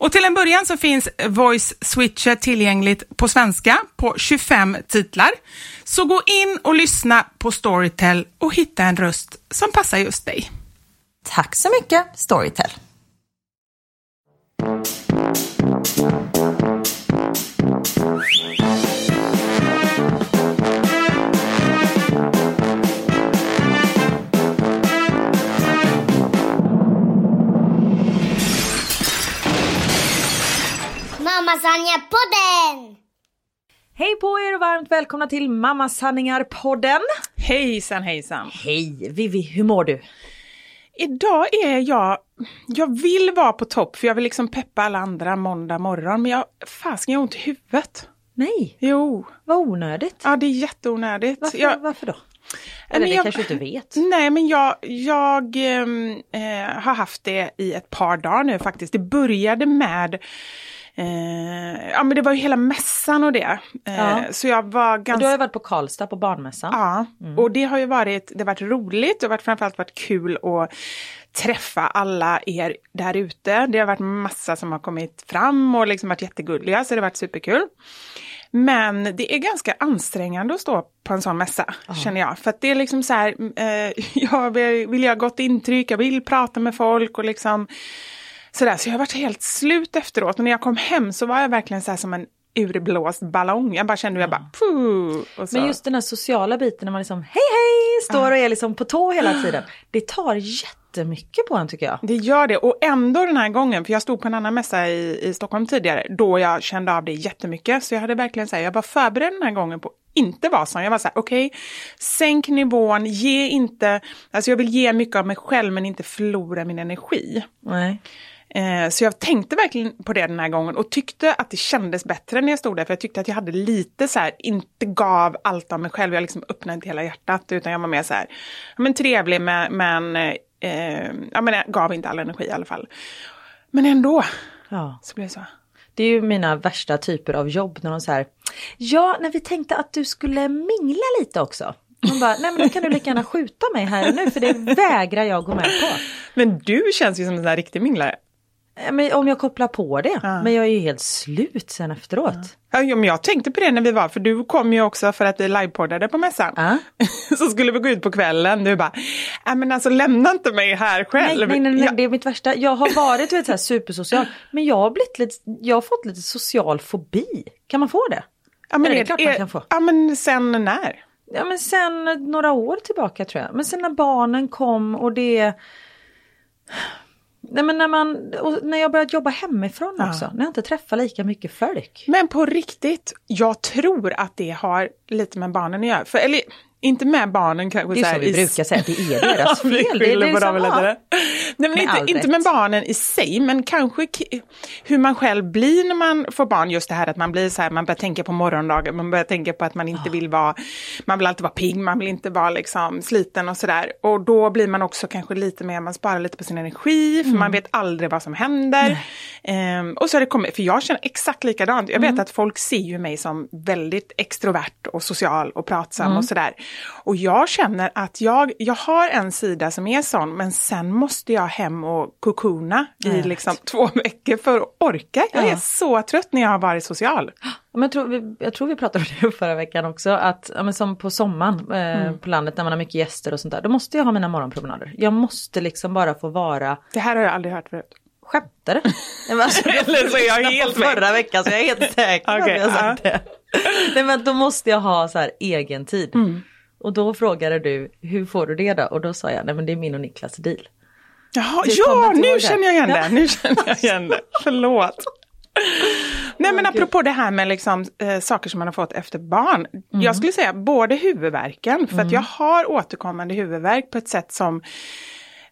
Och till en början så finns Voice Switcher tillgängligt på svenska på 25 titlar. Så gå in och lyssna på Storytel och hitta en röst som passar just dig. Tack så mycket Storytel. Mamma Sanja-podden! Hej på er och varmt välkomna till Mamma Sanningar-podden. Hejsan hejsan. Hej Vivi, hur mår du? Idag är jag, jag vill vara på topp för jag vill liksom peppa alla andra måndag morgon men jag, fasken jag har ont i huvudet. Nej. Jo. Vad onödigt. Ja det är jätteonödigt. Varför, jag, varför då? Eller det jag, kanske inte vet? Nej, men jag, jag ehm, eh, har haft det i ett par dagar nu faktiskt. Det började med Eh, ja men det var ju hela mässan och det. Eh, ja. Så jag var ganska... Och du har ju varit på Karlstad på barnmässan. Ja, mm. och det har ju varit, det har varit roligt, det har varit framförallt varit kul att träffa alla er där ute. Det har varit massa som har kommit fram och liksom varit jättegulliga så det har varit superkul. Men det är ganska ansträngande att stå på en sån mässa, Aha. känner jag. För att det är liksom så här, eh, jag vill, vill jag gott intryck, jag vill prata med folk och liksom sådär. Så jag har varit helt slut efteråt. Och när jag kom hem så var jag verkligen så som en urblåst ballong. Jag bara kände jag bara puh, Men just den här sociala biten när man liksom hej hej står och är liksom på tå hela tiden. Det tar jättemycket på en tycker jag. Det gör det och ändå den här gången, för jag stod på en annan mässa i, i Stockholm tidigare, då jag kände av det jättemycket. Så jag hade verkligen så jag var förberedd den här gången på inte vara sån. Jag var så här, okej, okay, sänk nivån, ge inte, alltså jag vill ge mycket av mig själv men inte förlora min energi. Nej. Eh, så jag tänkte verkligen på det den här gången och tyckte att det kändes bättre när jag stod där. För jag tyckte att jag hade lite så här, inte gav allt av mig själv. Jag liksom öppnade inte hela hjärtat utan jag var mer så här, men trevlig men, men, eh, ja, men jag gav inte all energi i alla fall. Men ändå Ja. så blev det så. Det är ju mina värsta typer av jobb när de säger Ja, när vi tänkte att du skulle mingla lite också. Man bara, nej men då kan du lika gärna skjuta mig här och nu för det vägrar jag gå med på. Men du känns ju som en sån här riktig minglare. Eh, Men om jag kopplar på det, Ja. men jag är ju helt slut sen efteråt. Ja, jo, men jag tänkte på det när vi var, för du kom ju också för att vi livepoddade på mässan. Ja. Så skulle vi gå ut på kvällen, du bara, nej men alltså lämna inte mig här Nej, själv. nej, nej, nej, Jag- det är mitt värsta. Jag har varit vet, så här, supersocial, men jag har, blivit lite, jag har fått lite social fobi. Kan man få det? ja, men Ja, det är är- klart man är- kan få. Ja men sen när? Ja men sen några år tillbaka tror jag. Men sen när barnen kom och det... Nej men när man, när jag började jobba hemifrån Ja. också. När jag inte träffar lika mycket folk. Men på riktigt, jag tror att det har lite med barnen att göra. För, eller inte med barnen kanske. Det är så vi i- brukar säga, det är deras fel. Det är skyller på dem lite. ja. Nej, men Med inte, inte med barnen i sig, men kanske hur man själv blir när man får barn. Just det här att man blir så här, man börjar tänka på morgondagen, man börjar tänka på att man inte vill vara, man vill alltid vara pigg, man vill inte vara liksom sliten och sådär. Och då blir man också kanske lite mer, man sparar lite på sin energi, för man vet aldrig vad som händer. Ehm, och så har det kommit, för jag känner exakt likadant. Jag vet att folk ser ju mig som väldigt extrovert och social och pratsam och sådär. Och jag känner att jag, jag har en sida som är sån, men sen måste jag hem och kokona i liksom två veckor för att orka. Jag är Ja. så trött när jag har varit social. Men jag, tror vi, jag tror vi pratade om det förra veckan också, att ja, men som på sommaren eh, Mm. på landet när man har mycket gäster och sånt där, då måste jag ha mina morgonpromenader. Jag måste liksom bara få vara Det här har jag aldrig hört förut. Skämtar du? Alltså, Eller så är jag helt förra veckan så jag är helt säker Okej, att jag sagt det. Nej men då måste jag ha så här egen tid. Mm. Och då frågade du, hur får du det då? Och då sa jag, nej men det är min och Niklas deal. Jaha, ja, nu känner jag igen Ja. det. Nu känner jag igen det. Förlåt. Nej men apropå det här med liksom, eh, saker som man har fått efter barn. Mm. Jag skulle säga både huvudvärken, för att jag har återkommande huvudvärk på ett sätt som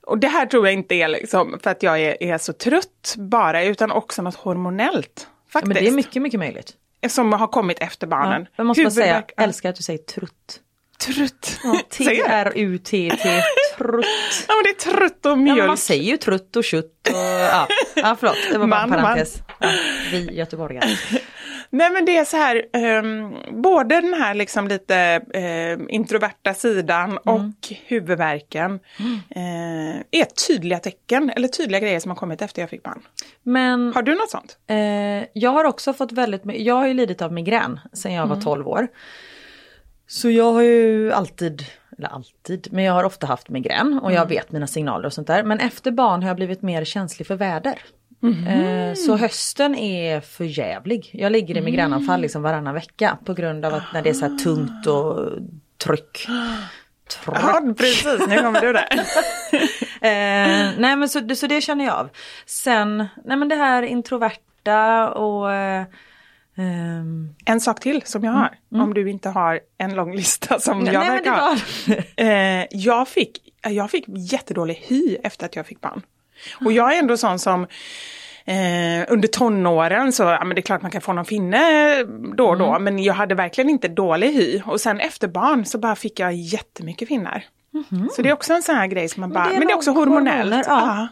och det här tror jag inte är liksom för att jag är, är så trött bara, utan också något hormonellt. Ja, Faktiskt. men det är mycket, mycket möjligt. Som har kommit efter Ja. barnen. Jag måste bara säga, Huvudvärk- ja, älskar att du säger trutt. Trött. Ja, Säger jag? T-R-U-T-T, trutt. Ja men det är trött och Ja, mjölk. men man säger ju trutt och kött och ja, ja förlåt, det var bara en Man, man. parentes. Ja, vi göteborgare. Nej men det är så här, ehm, både den här liksom lite ehm, introverta sidan Mm. och huvudvärken eh, är tydliga tecken, eller tydliga grejer som har kommit efter jag fick barn. Men Har du något sånt? Eh, jag har också fått väldigt jag har ju lidit av migrän sedan jag Mm. var 12 år. Så jag har ju alltid, eller alltid, men jag har ofta haft migrän och jag Mm. vet mina signaler och sånt där. Men efter barn har jag blivit mer känslig för väder. Eh, så hösten är för jävlig. Jag ligger i migränanfall liksom varannan vecka på grund av att när det är så här tungt och tryck. Tryck. Ja precis, nu kommer du där. Eh, nej men så, så det känner jag av. Sen, nej men det här introverta och eh, ehm, En sak till som jag har, om du inte har en lång lista som nej, jag nej verkar ha. var... Eh, jag, fick, jag fick jättedålig hy efter att jag fick barn. Och jag är ändå sån som eh, under tonåren så, ja men det är klart man kan få någon finne då och då, men jag hade verkligen inte dålig hy. Och sen efter barn så bara fick jag jättemycket finnar. Så det är också en sån här grej som man bara, det är men det är också hormonellt. ja. Ja.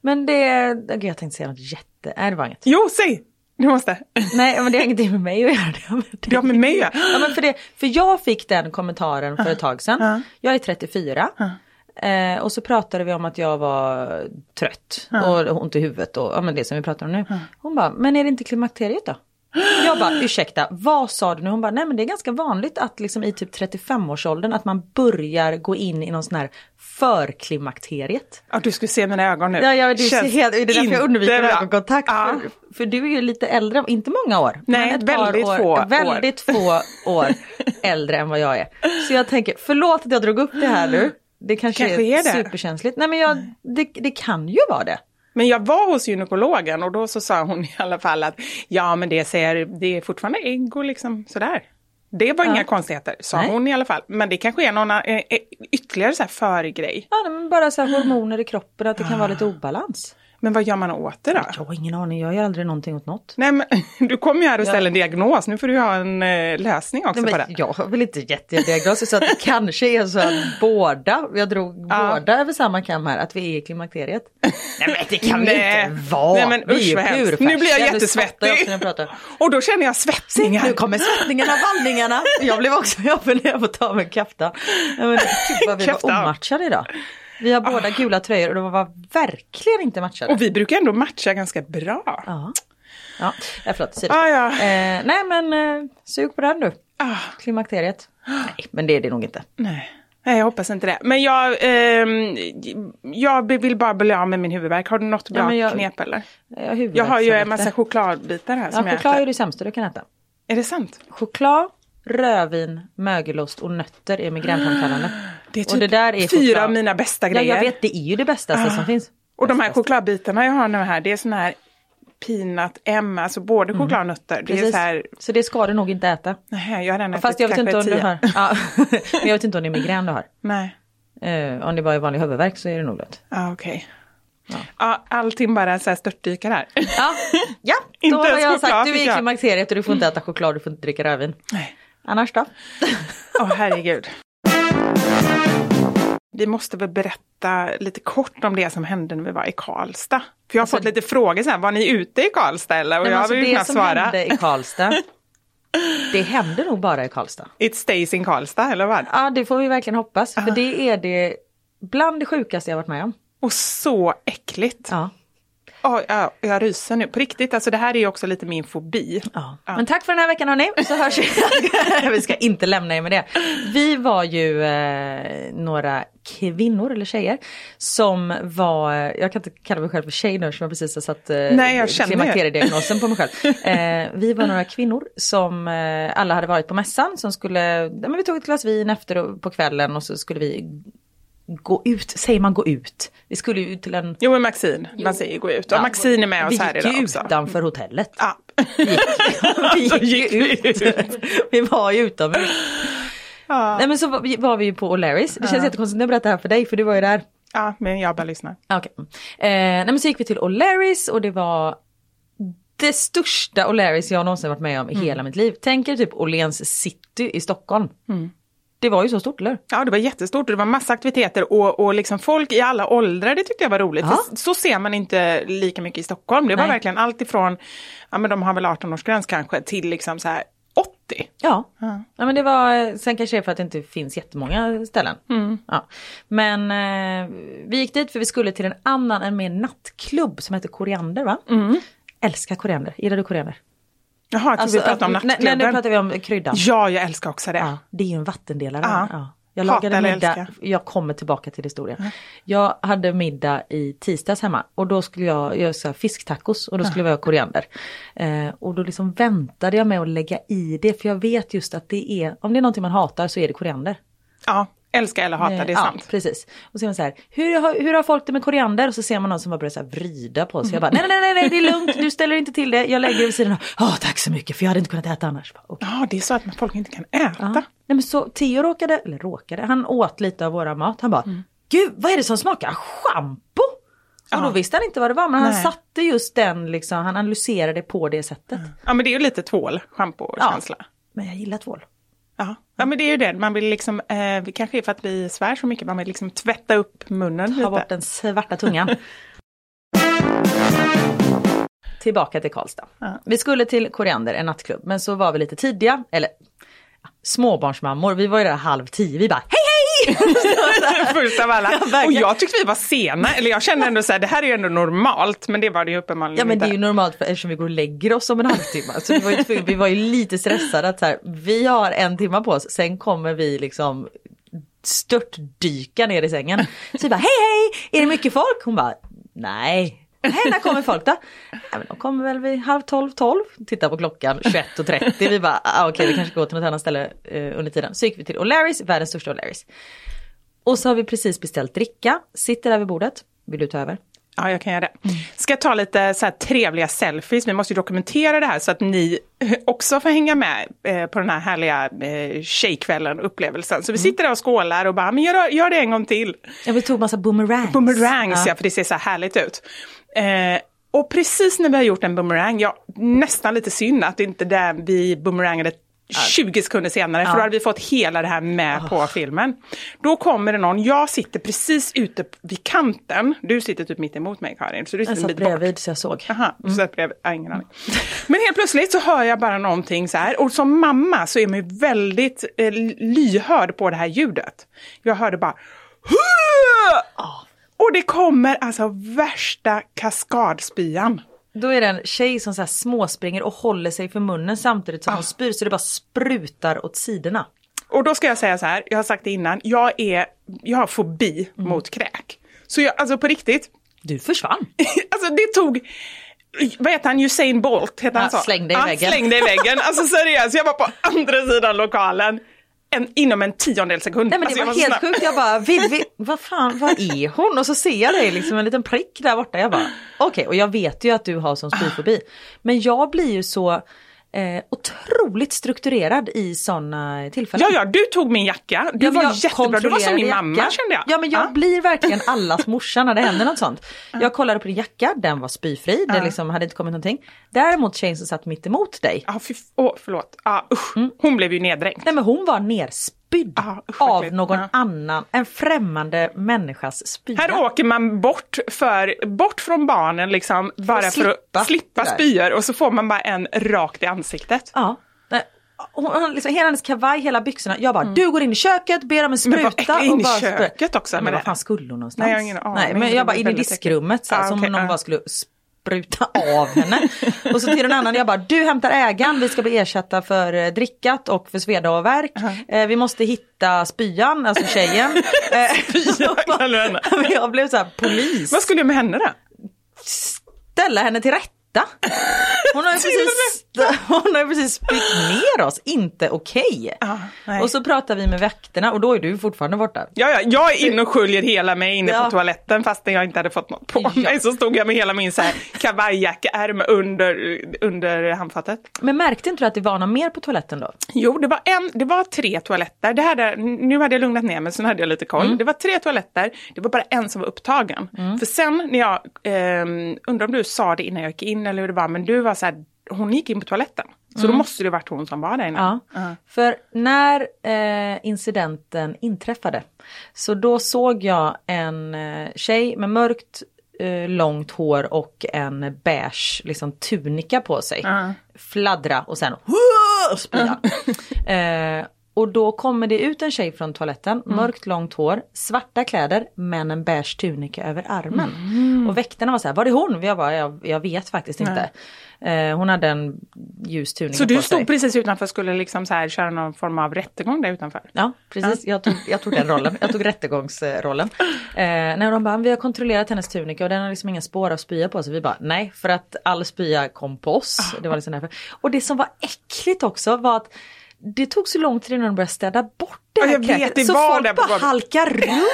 Men det, gud, jag tänkte säga något jätte, nej det var inget. Jo, säg! Du måste. Nej men det har ingenting med mig att göra. Det har med mig att göra. Ja, men för, det, för jag fick den kommentaren för ett tag sedan. Ja. Jag är 34. Eh, och så pratade vi om att jag var trött och ont i huvudet och ja, men det som vi pratar om nu. Hon bara, men är det inte klimakteriet då? Jag bara, ursäkta, vad sa du nu? Hon bara, nej men det är ganska vanligt att liksom i typ 35-årsåldern att man börjar gå in i någon sån här förklimakteriet. Ja, du skulle se mina ögon nu. Ja, ja är Känns helt, det är därför jag undviker ögonkontakt. Ja. För, för du är ju lite äldre, inte många år. Nej, men ett par väldigt år, få år. Väldigt få år äldre än vad jag är. Så jag tänker, förlåt att jag drog upp det här nu. Det kanske, Kanske är, är det. superkänsligt. Nej men jag, det, det kan ju vara det. Men jag var hos gynekologen och då så sa hon i alla fall att ja men det, ser, det är fortfarande ägg och liksom sådär. Det var inga konstigheter, sa Nej. hon i alla fall. Men det kanske är någon eh, eh, ytterligare så här förgrej. Ja, men bara så hormoner i kroppen, att det kan vara lite obalans. Men vad gör man åt det då? Jag har ingen aning, jag gör aldrig någonting åt något. Nej, men du kommer ju här och ställer en diagnos. Nu får du ha en eh, lösning också Nej, på det. jag har väl inte gett er diagnoser så att det kanske är så att båda, jag drog Ja. båda över samma kam här, att vi är i klimakteriet. Nej men det kan det inte vara. Nej, men vi usch, är. Nu blir jag jag jättesvettig. jag. Och då känner jag svettningar. nu kommer svettningarna, vallningarna. Jag blev också, jag funderar på att ta mig en kafta. Men, typ vad vi var omatchade idag. Vi har båda gula tröjor och de var verkligen inte matchade. Och vi brukar ändå matcha ganska bra. Ja. Ja, eh, förlåt. Ah, ja. eh, nej men eh, sug på den du. Ah, Klimakteriet. Nej, men det är det nog inte. nej. nej, jag hoppas inte det. Men jag, ehm, jag vill bara bli av med min huvudvärk. Har du något bra men jag- knep eller? Jag har, Jag har ju en massa chokladbitar här Ja, som jag choklad är äter. det sämsta du kan äta. Är det sant? Choklad, rödvin, mögelost och nötter är migränframkallande. Det är typ och det där är fyra choklad- av mina bästa Ja, grejer. jag vet, det är ju det bästa som finns. Och de här chokladbitarna jag har nu här, det är sån här peanut M, alltså både choklad och nötter. Det är Mm. Precis. så här, Så det ska du nog inte äta. nej, jag har redan Fast jag vet ätit inte om kanske du tio. har. Ja. Men jag vet inte om det är migrän du har. Nej, Eh, om det bara är vanlig huvudvärk så är det nog lugnt. ah, okej. Ja. allting bara så här störtdykar här. Ja, ja då har jag sagt du är i klimakteriet och du får inte äta choklad, du får inte dricka rödvin. Nej. Annars då? Åh herregud. Vi måste väl berätta lite kort om det som hände när vi var i Karlstad. För jag har fått lite frågor här, var ni ute i Karlstad eller? Och Nej, jag alltså, vill ju det som svara. hände i Karlstad, det hände nog bara i Karlstad. It stays in Karlstad eller vad? Ja, det får vi verkligen hoppas. För det är det bland det sjukaste jag varit med om. Och så äckligt. Ja. Åh, ja, jag ryser nu. På riktigt, alltså det här är ju också lite min fobi. Ja. Men tack för den här veckan hörni, så hörs vi. vi ska inte lämna er med det. Vi var ju eh, några kvinnor eller tjejer som var, jag kan inte kalla mig själv för tjej nu som jag precis har satt eh, Nej, klimakteriediagnosen på mig själv. Eh, vi var några kvinnor som eh, alla hade varit på mässan som skulle, ja, men vi tog ett glas vin efter på kvällen och så skulle vi gå ut, säger man gå ut? Vi skulle ju ut till en Jo men Maxine, man säger gå ut. Och Maxine är med oss här vi idag gick ju också. utanför hotellet. Ja. vi gick ju gick ut. vi ut. vi var ju utomhus. Ja. Nej men så var vi, vi ju på O'Larrys. Det känns jättekonstigt när jag berättar det här för dig för du var ju där. ja, men jag bara lyssnar. Okej. Eh, nej men så gick vi till O'Larrys och det var det största O'Larrys jag någonsin varit med om i hela mitt liv. Tänk er typ Åhléns city i Stockholm. Det var ju så stort eller? Ja, det var jättestort och det var massa aktiviteter och, och liksom folk i alla åldrar, det tyckte jag var roligt. Ja. Så ser man inte lika mycket i Stockholm. Det var Nej. verkligen allt ifrån, ja men de har väl 18-årsgräns kanske, till liksom så här 80. Ja. Ja. ja men det var, sen kanske det är för att det inte finns jättemånga ställen. Ja. Men eh, vi gick dit för vi skulle till en annan, en mer nattklubb som heter Koriander va? Älskar koriander, gillar du koriander? Jaha, jag tror vi pratade om Alltså, nattklubben. nej, nu pratar vi om kryddan. Ja, jag älskar också det. Ja, det är ju en vattendelare. Ja. Ja. Jag lagade middag, jag kommer tillbaka till historien. Jag hade middag i tisdags hemma och då skulle jag göra fisktacos och då skulle vi ha koriander. Eh, och då liksom väntade jag med att lägga i det för jag vet just att det är, om det är någonting man hatar så är det koriander. Ja, älska eller hata, det är ja, sant. precis. Och så är man så här, hur har, hur har folk det med koriander? Och så ser man någon som bara börjar så vrida på sig. Jag bara, nej, nej, nej, nej, det är lugnt, du ställer inte till det. Jag lägger det vid sidan av. Åh, tack så mycket, för jag hade inte kunnat äta annars. Bara, "Okej." Ja, det är så att folk inte kan äta. Ja. Nej men så Theo råkade, eller råkade, han åt lite av våra mat. Han bara, Mm. gud vad är det som smakar schampo? Och då visste han inte vad det var men han Nej. satte just den liksom, han analyserade på det sättet. Ja, men det är ju lite tvål, schampo-känsla. Ja. Men jag gillar tvål. Ja. men det är ju det. Man vill liksom, eh, kanske är för att vi svär så mycket, man vill liksom tvätta upp munnen Ta lite. bort den svarta tungan. Tillbaka till Karlstad. Vi skulle till Koriander, en nattklubb, men så var vi lite tidiga, eller ja, småbarnsmammor, vi var ju där halv tio, vi bara! Först av alla. Ja, och jag tyckte vi var sena, eller jag kände ändå så här, det här är ju ändå normalt, men det var det ju uppenbarligen Ja men det inte. är ju normalt för, eftersom vi går och lägger oss om en halvtimme. Så vi var ju, vi var ju lite stressade att så här, vi har en timme på oss, sen kommer vi liksom störtdyka ner i sängen. Så vi bara hej hej, är det mycket folk? Hon bara nej. Nej, när kommer folk då? Ja, men de kommer väl vid halv tolv, tolv. Tittar på klockan 21.30. Vi bara, ah, okej vi kanske går till något annat ställe eh, under tiden. Så gick vi till O'Larrys, världens största O'Larrys. Och så har vi precis beställt dricka, sitter där vid bordet. Vill du ta över? Ja, jag kan göra det. Mm. Ska ta lite så här trevliga selfies? Vi måste ju dokumentera det här så att ni också får hänga med eh, på den här härliga eh, tjejkvällen, upplevelsen. Mm. Så vi sitter där och skålar och bara, men gör, gör det en gång till. Ja, vi tog massa boomerangs. Boomerangs, ja. för det ser så här härligt ut. Eh, och precis när vi har gjort en boomerang, ja, nästan lite synd att det inte är där vi boomerangade 20 sekunder senare, för då hade vi fått hela det här med på filmen. Då kommer det någon, jag sitter precis ute vid kanten, du sitter typ mitt emot mig Karin, så du Jag sitter en satt bredvid så jag såg. Aha, du satt bredvid, jag ingen aning. Men helt plötsligt så hör jag bara någonting så här, och som mamma så är man ju väldigt eh, lyhörd på det här ljudet. Jag hörde bara och det kommer alltså värsta kaskadspyan. Då är det en tjej som så här småspringer och håller sig för munnen samtidigt som hon spyr så det bara sprutar åt sidorna. Och då ska jag säga så här, jag har sagt det innan, jag, är, jag har fobi mot kräk. Så jag, alltså på riktigt, Du försvann. alltså det tog, vad heter han, Usain Bolt, heter han Ja, så? släng dig i ja. Släng dig i väggen, alltså seriöst, jag var på andra sidan lokalen. En, inom en tiondel sekund. Nej men alltså, det jag var så helt sjukt. Jag bara, Vivi, vad fan, vad är hon? Och så ser jag dig liksom en liten prick där borta. Jag bara, okej, och jag vet ju att du har som spyfobi. Men jag blir ju så eh, otroligt strukturerad i sådana tillfällen. Ja, ja, du tog min jacka. Du Ja, var jättebra, du var som min kontrollerade mamma jacka. kände jag. Ja men jag Ja. blir verkligen allas morsa när det händer något sånt. Jag kollade på din jacka, den var spyfri, det liksom hade inte kommit någonting. Däremot tjejen som satt mitt emot dig, Ja, fy, åh, förlåt. Ja, usch. Hon blev ju neddränkt. nej men hon var nerspydd Usch, vad av någon Ja. annan, en främmande människas spya. Här åker man bort, för, bort från barnen liksom, bara för att slippa spyor och så får man bara en rakt i ansiktet. Ja. Hon, liksom, hela hennes kavaj, hela byxorna. Jag bara, du går in i köket, ber om en Mm. Men vad spruta. äckligt, in i bara köket också Men det. fan skulle hon någonstans? Nej, jag har ingen aning. Nej, men jag bara in i diskrummet så äckligt. som Ah, okej, om någon ah. bara skulle spruta av henne. och så till den annan, jag bara, du hämtar ägaren, vi ska bli ersatta för eh, drickat och för sveda och värk. Eh, vi måste hitta spyan, alltså tjejen. Spyan, du henne. Men jag blev så här, polis. Vad skulle jag med henne då? ställa henne till rätta. Hon har ju precis, hon har precis spytt ner oss, inte okej. Ah, nej. och så pratar vi med vakterna och då är du fortfarande borta. Ja, ja, jag är inne och sköljer hela mig inne Ja. på toaletten fastän jag inte hade fått något på Ja. mig. Så stod jag med hela min så här kavajjackaärm under, under handfatet. Men märkte inte du att det var något mer på toaletten då? Jo, det var, en, det var tre toaletter. Det hade, nu hade jag lugnat ner mig, så nu hade jag lite koll. Det var tre toaletter, det var bara en som var upptagen. För sen när jag, ehm, undrar om du sa det innan jag gick in eller hur det var, men du var så här, hon gick in på toaletten. Så då måste det varit hon som var där inne. Ja. För när eh, incidenten inträffade så då såg jag en eh, tjej med mörkt eh, långt hår och en beige liksom, tunika på sig. Fladdra och sen spya. eh, och då kommer det ut en tjej från toaletten, mörkt långt hår, svarta kläder men en beige tunika över armen. Och väktarna var så här, var är hon? Jag bara, jag, jag vet faktiskt inte. Eh, hon hade en ljus tunika Så du sig. stod precis utanför och skulle liksom så här köra någon form av rättegång där utanför? Ja, precis. Jag, tog, jag tog den rollen. Jag tog rättegångsrollen. Eh, när de bara, vi har kontrollerat hennes tunika och den har liksom inga spår av spya på sig. Vi bara, nej, för att all spya kom på oss. Det var liksom därför. Och det som var äckligt också var att det tog så lång tid innan de började städa bort det här jag kräket. så folk bara halkar runt.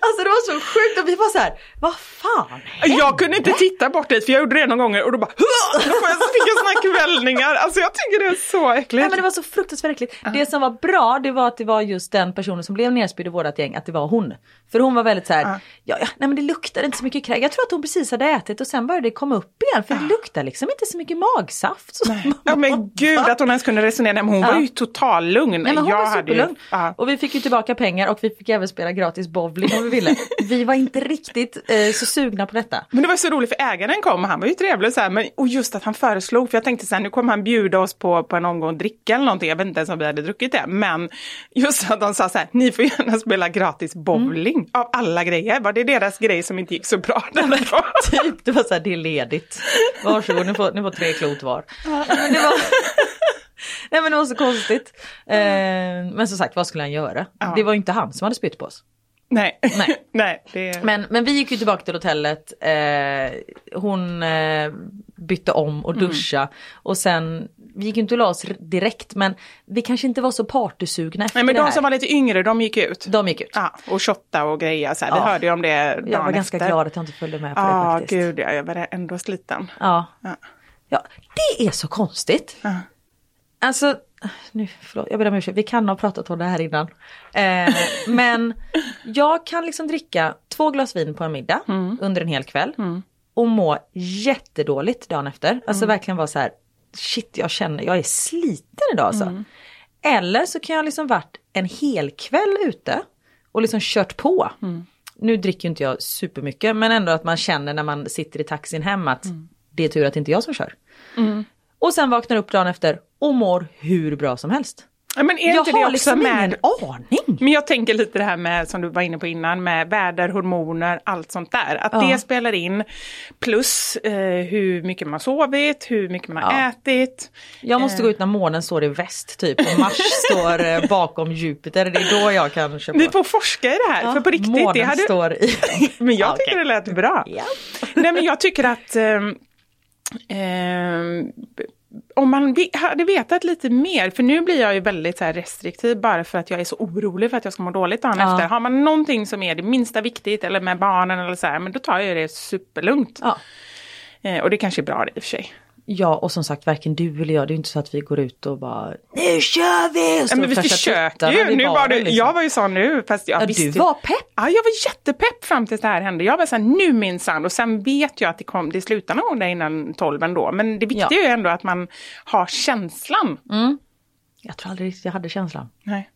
Alltså det var så sjukt och vi var så här, vad fan hände? Jag kunde inte titta bort dit för jag gjorde det någon gånger och då bara då fick jag såna kvällningar. Alltså jag tycker det är så äckligt. Nej men det var så fruktansvärt äckligt. Det som var bra det var att det var just den personen som blev nerspydd i vårat gäng, att det var hon. För hon var väldigt så här, ja, ja nej men det luktade inte så mycket kräk. Jag tror att hon precis hade ätit och sen började det komma upp igen för det luktar liksom inte så mycket magsaft. Så Ja men gud att hon ens kunde resonera, men hon var ju total lugn. Nej, men hon jag var hade ju- superlugn. ja. Och vi fick ju tillbaka pengar och vi fick även spela gratis bowling om vi ville. Vi var inte riktigt eh, så sugna på detta. Men det var så roligt för ägaren kom och han var ju trevlig så här, men, och just att han föreslog, för jag tänkte så här, nu kommer han bjuda oss på, på en omgång dricka eller någonting, jag vet inte ens om vi hade druckit det, men just att de sa så här, ni får gärna spela gratis bowling av alla grejer, var det deras grej som inte gick så bra den dagen? Typ, det var så här, det är ledigt. Varsågod, ni får, ni får tre klot var. Nej, men det var... Nej men det var så konstigt. Eh, men som sagt, vad skulle han göra? Det var ju inte han som hade spytt på oss. Nej. Nej. Nej, det... Men, men vi gick ju tillbaka till hotellet. Eh, hon eh, bytte om och duscha. Och sen, vi gick ju inte och la oss direkt men vi kanske inte var så partysugna efter Nej men det de här. som var lite yngre, de gick ut. De gick ut. Ja, och shotta och greja så här. Vi Ja. hörde ju om det Jag var ganska efter. glad att jag inte följde med på det Ja, faktiskt. gud ja, jag var ändå sliten. Ja. Ja. ja, det är så konstigt. Ja. Alltså, nu, förlåt, jag ber om ursäkt, vi kan ha pratat om det här innan. Eh, men jag kan liksom dricka två glas vin på en middag Mm. under en hel kväll och må jättedåligt dagen efter. Alltså Mm. verkligen vara så här, shit jag känner, jag är sliten idag alltså. Mm. Eller så kan jag liksom varit en hel kväll ute och liksom kört på. Mm. Nu dricker inte jag supermycket men ändå att man känner när man sitter i taxin hem att Mm. det är tur att det inte är jag som kör. Och sen vaknar upp dagen efter och mår hur bra som helst. Men är Jag inte det har också liksom med... ingen aning. Men jag tänker lite det här med, som du var inne på innan, med väder, hormoner, allt sånt där. Att Ja. det spelar in. Plus eh, hur mycket man sovit, hur mycket man Ja. ätit. Jag måste gå ut när månen står i väst typ och Mars står eh, bakom Jupiter. Det är då jag kan köpa. Vi får forska i det här, Ja, för på riktigt. månen Det hade... står i... Men jag Ja, tycker okej. det lät bra. Ja. Nej men jag tycker att ehm, ehm, om man hade vetat lite mer, för nu blir jag ju väldigt så restriktiv bara för att jag är så orolig för att jag ska må dåligt dagen Ja. efter. Har man någonting som är det minsta viktigt eller med barnen eller så här, men då tar jag det superlugnt. Ja. Eh, och det kanske är bra det i och för sig. Ja och som sagt varken du eller jag, det är inte så att vi går ut och bara nu kör vi! Och Ja, men vi tuttarna ju. Nu var det, liksom. Jag var ju sån nu, fast jag Ja, visste du var pepp. Ja, jag var jättepepp fram tills det här hände. Jag var såhär, nu minsann. Och sen vet jag att det, kom, det slutar någon gång där innan tolv ändå. Men det viktiga Ja. är ju ändå att man har känslan. Jag tror aldrig riktigt jag hade känslan. Nej.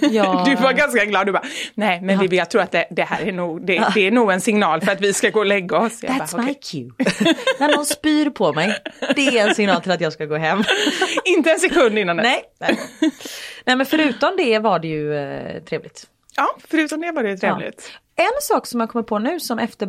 Ja. Du var ganska glad. Du bara, nej men Vivi, jag tror att det, det här är nog, det, det är nog en signal för att vi ska gå och lägga oss. Jag That's bara, my okej. cue. När någon spyr på mig, det är en signal till att jag ska gå hem. Inte en sekund innan det. Nej. Nej. Nej men förutom det var det ju eh, trevligt. Ja, förutom det var det trevligt. En sak som jag kommer på nu som efter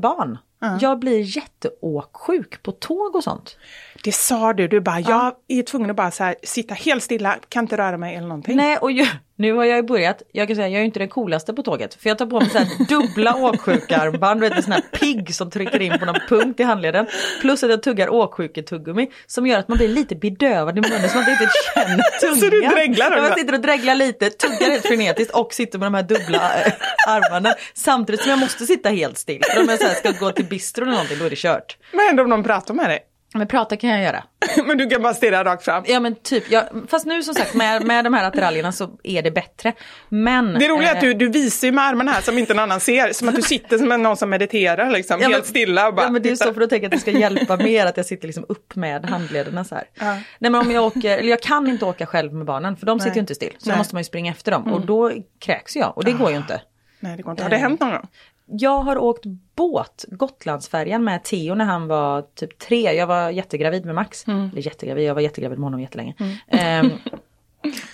barn. Jag blir jätteåksjuk på tåg och sånt. Det sa du, du bara, jag är tvungen att bara här, sitta helt stilla, kan inte röra mig eller någonting. Nej och ju, nu har jag ju börjat, jag kan säga jag är ju inte den coolaste på tåget. För jag tar på mig så här dubbla åksjukarmband, du vet en sån här pigg som trycker in på någon punkt i handleden. Plus att jag tuggar åksjuketuggummi som gör att man blir lite bedövad i munnen så man inte riktigt känner tungan. Så du dreglar? Jag sitter och dreglar lite, tuggar helt frenetiskt och sitter med de här dubbla äh, armarna. Samtidigt som jag måste sitta helt still. För om jag så här ska gå till bistro eller någonting då är det kört. Vad händer om någon pratar med dig? Men prata kan jag göra. men du kan bara stirra rakt fram. Ja men typ, jag, fast nu som sagt med, med de här attiraljerna så är det bättre. Men... Det roliga är att eh, du, du visar ju med armarna här som inte någon annan ser. Som att du sitter som någon som mediterar liksom, Ja, men- helt stilla och bara Ja men det är så för då tänker jag att det ska hjälpa mer att jag sitter liksom upp med handlederna så här. Ja. Nej men om jag åker, eller jag kan inte åka själv med barnen för de sitter ju inte still. Så då Nej. Mm. måste man ju springa efter dem och då kräks jag och det går ju inte. Nej, det går inte. Har det hänt någon gång? Jag har åkt båt, Gotlandsfärjan med Theo när han var typ tre. Jag var jättegravid med Max. Mm. Eller jättegravid, jag var jättegravid med honom jättelänge. Ehm,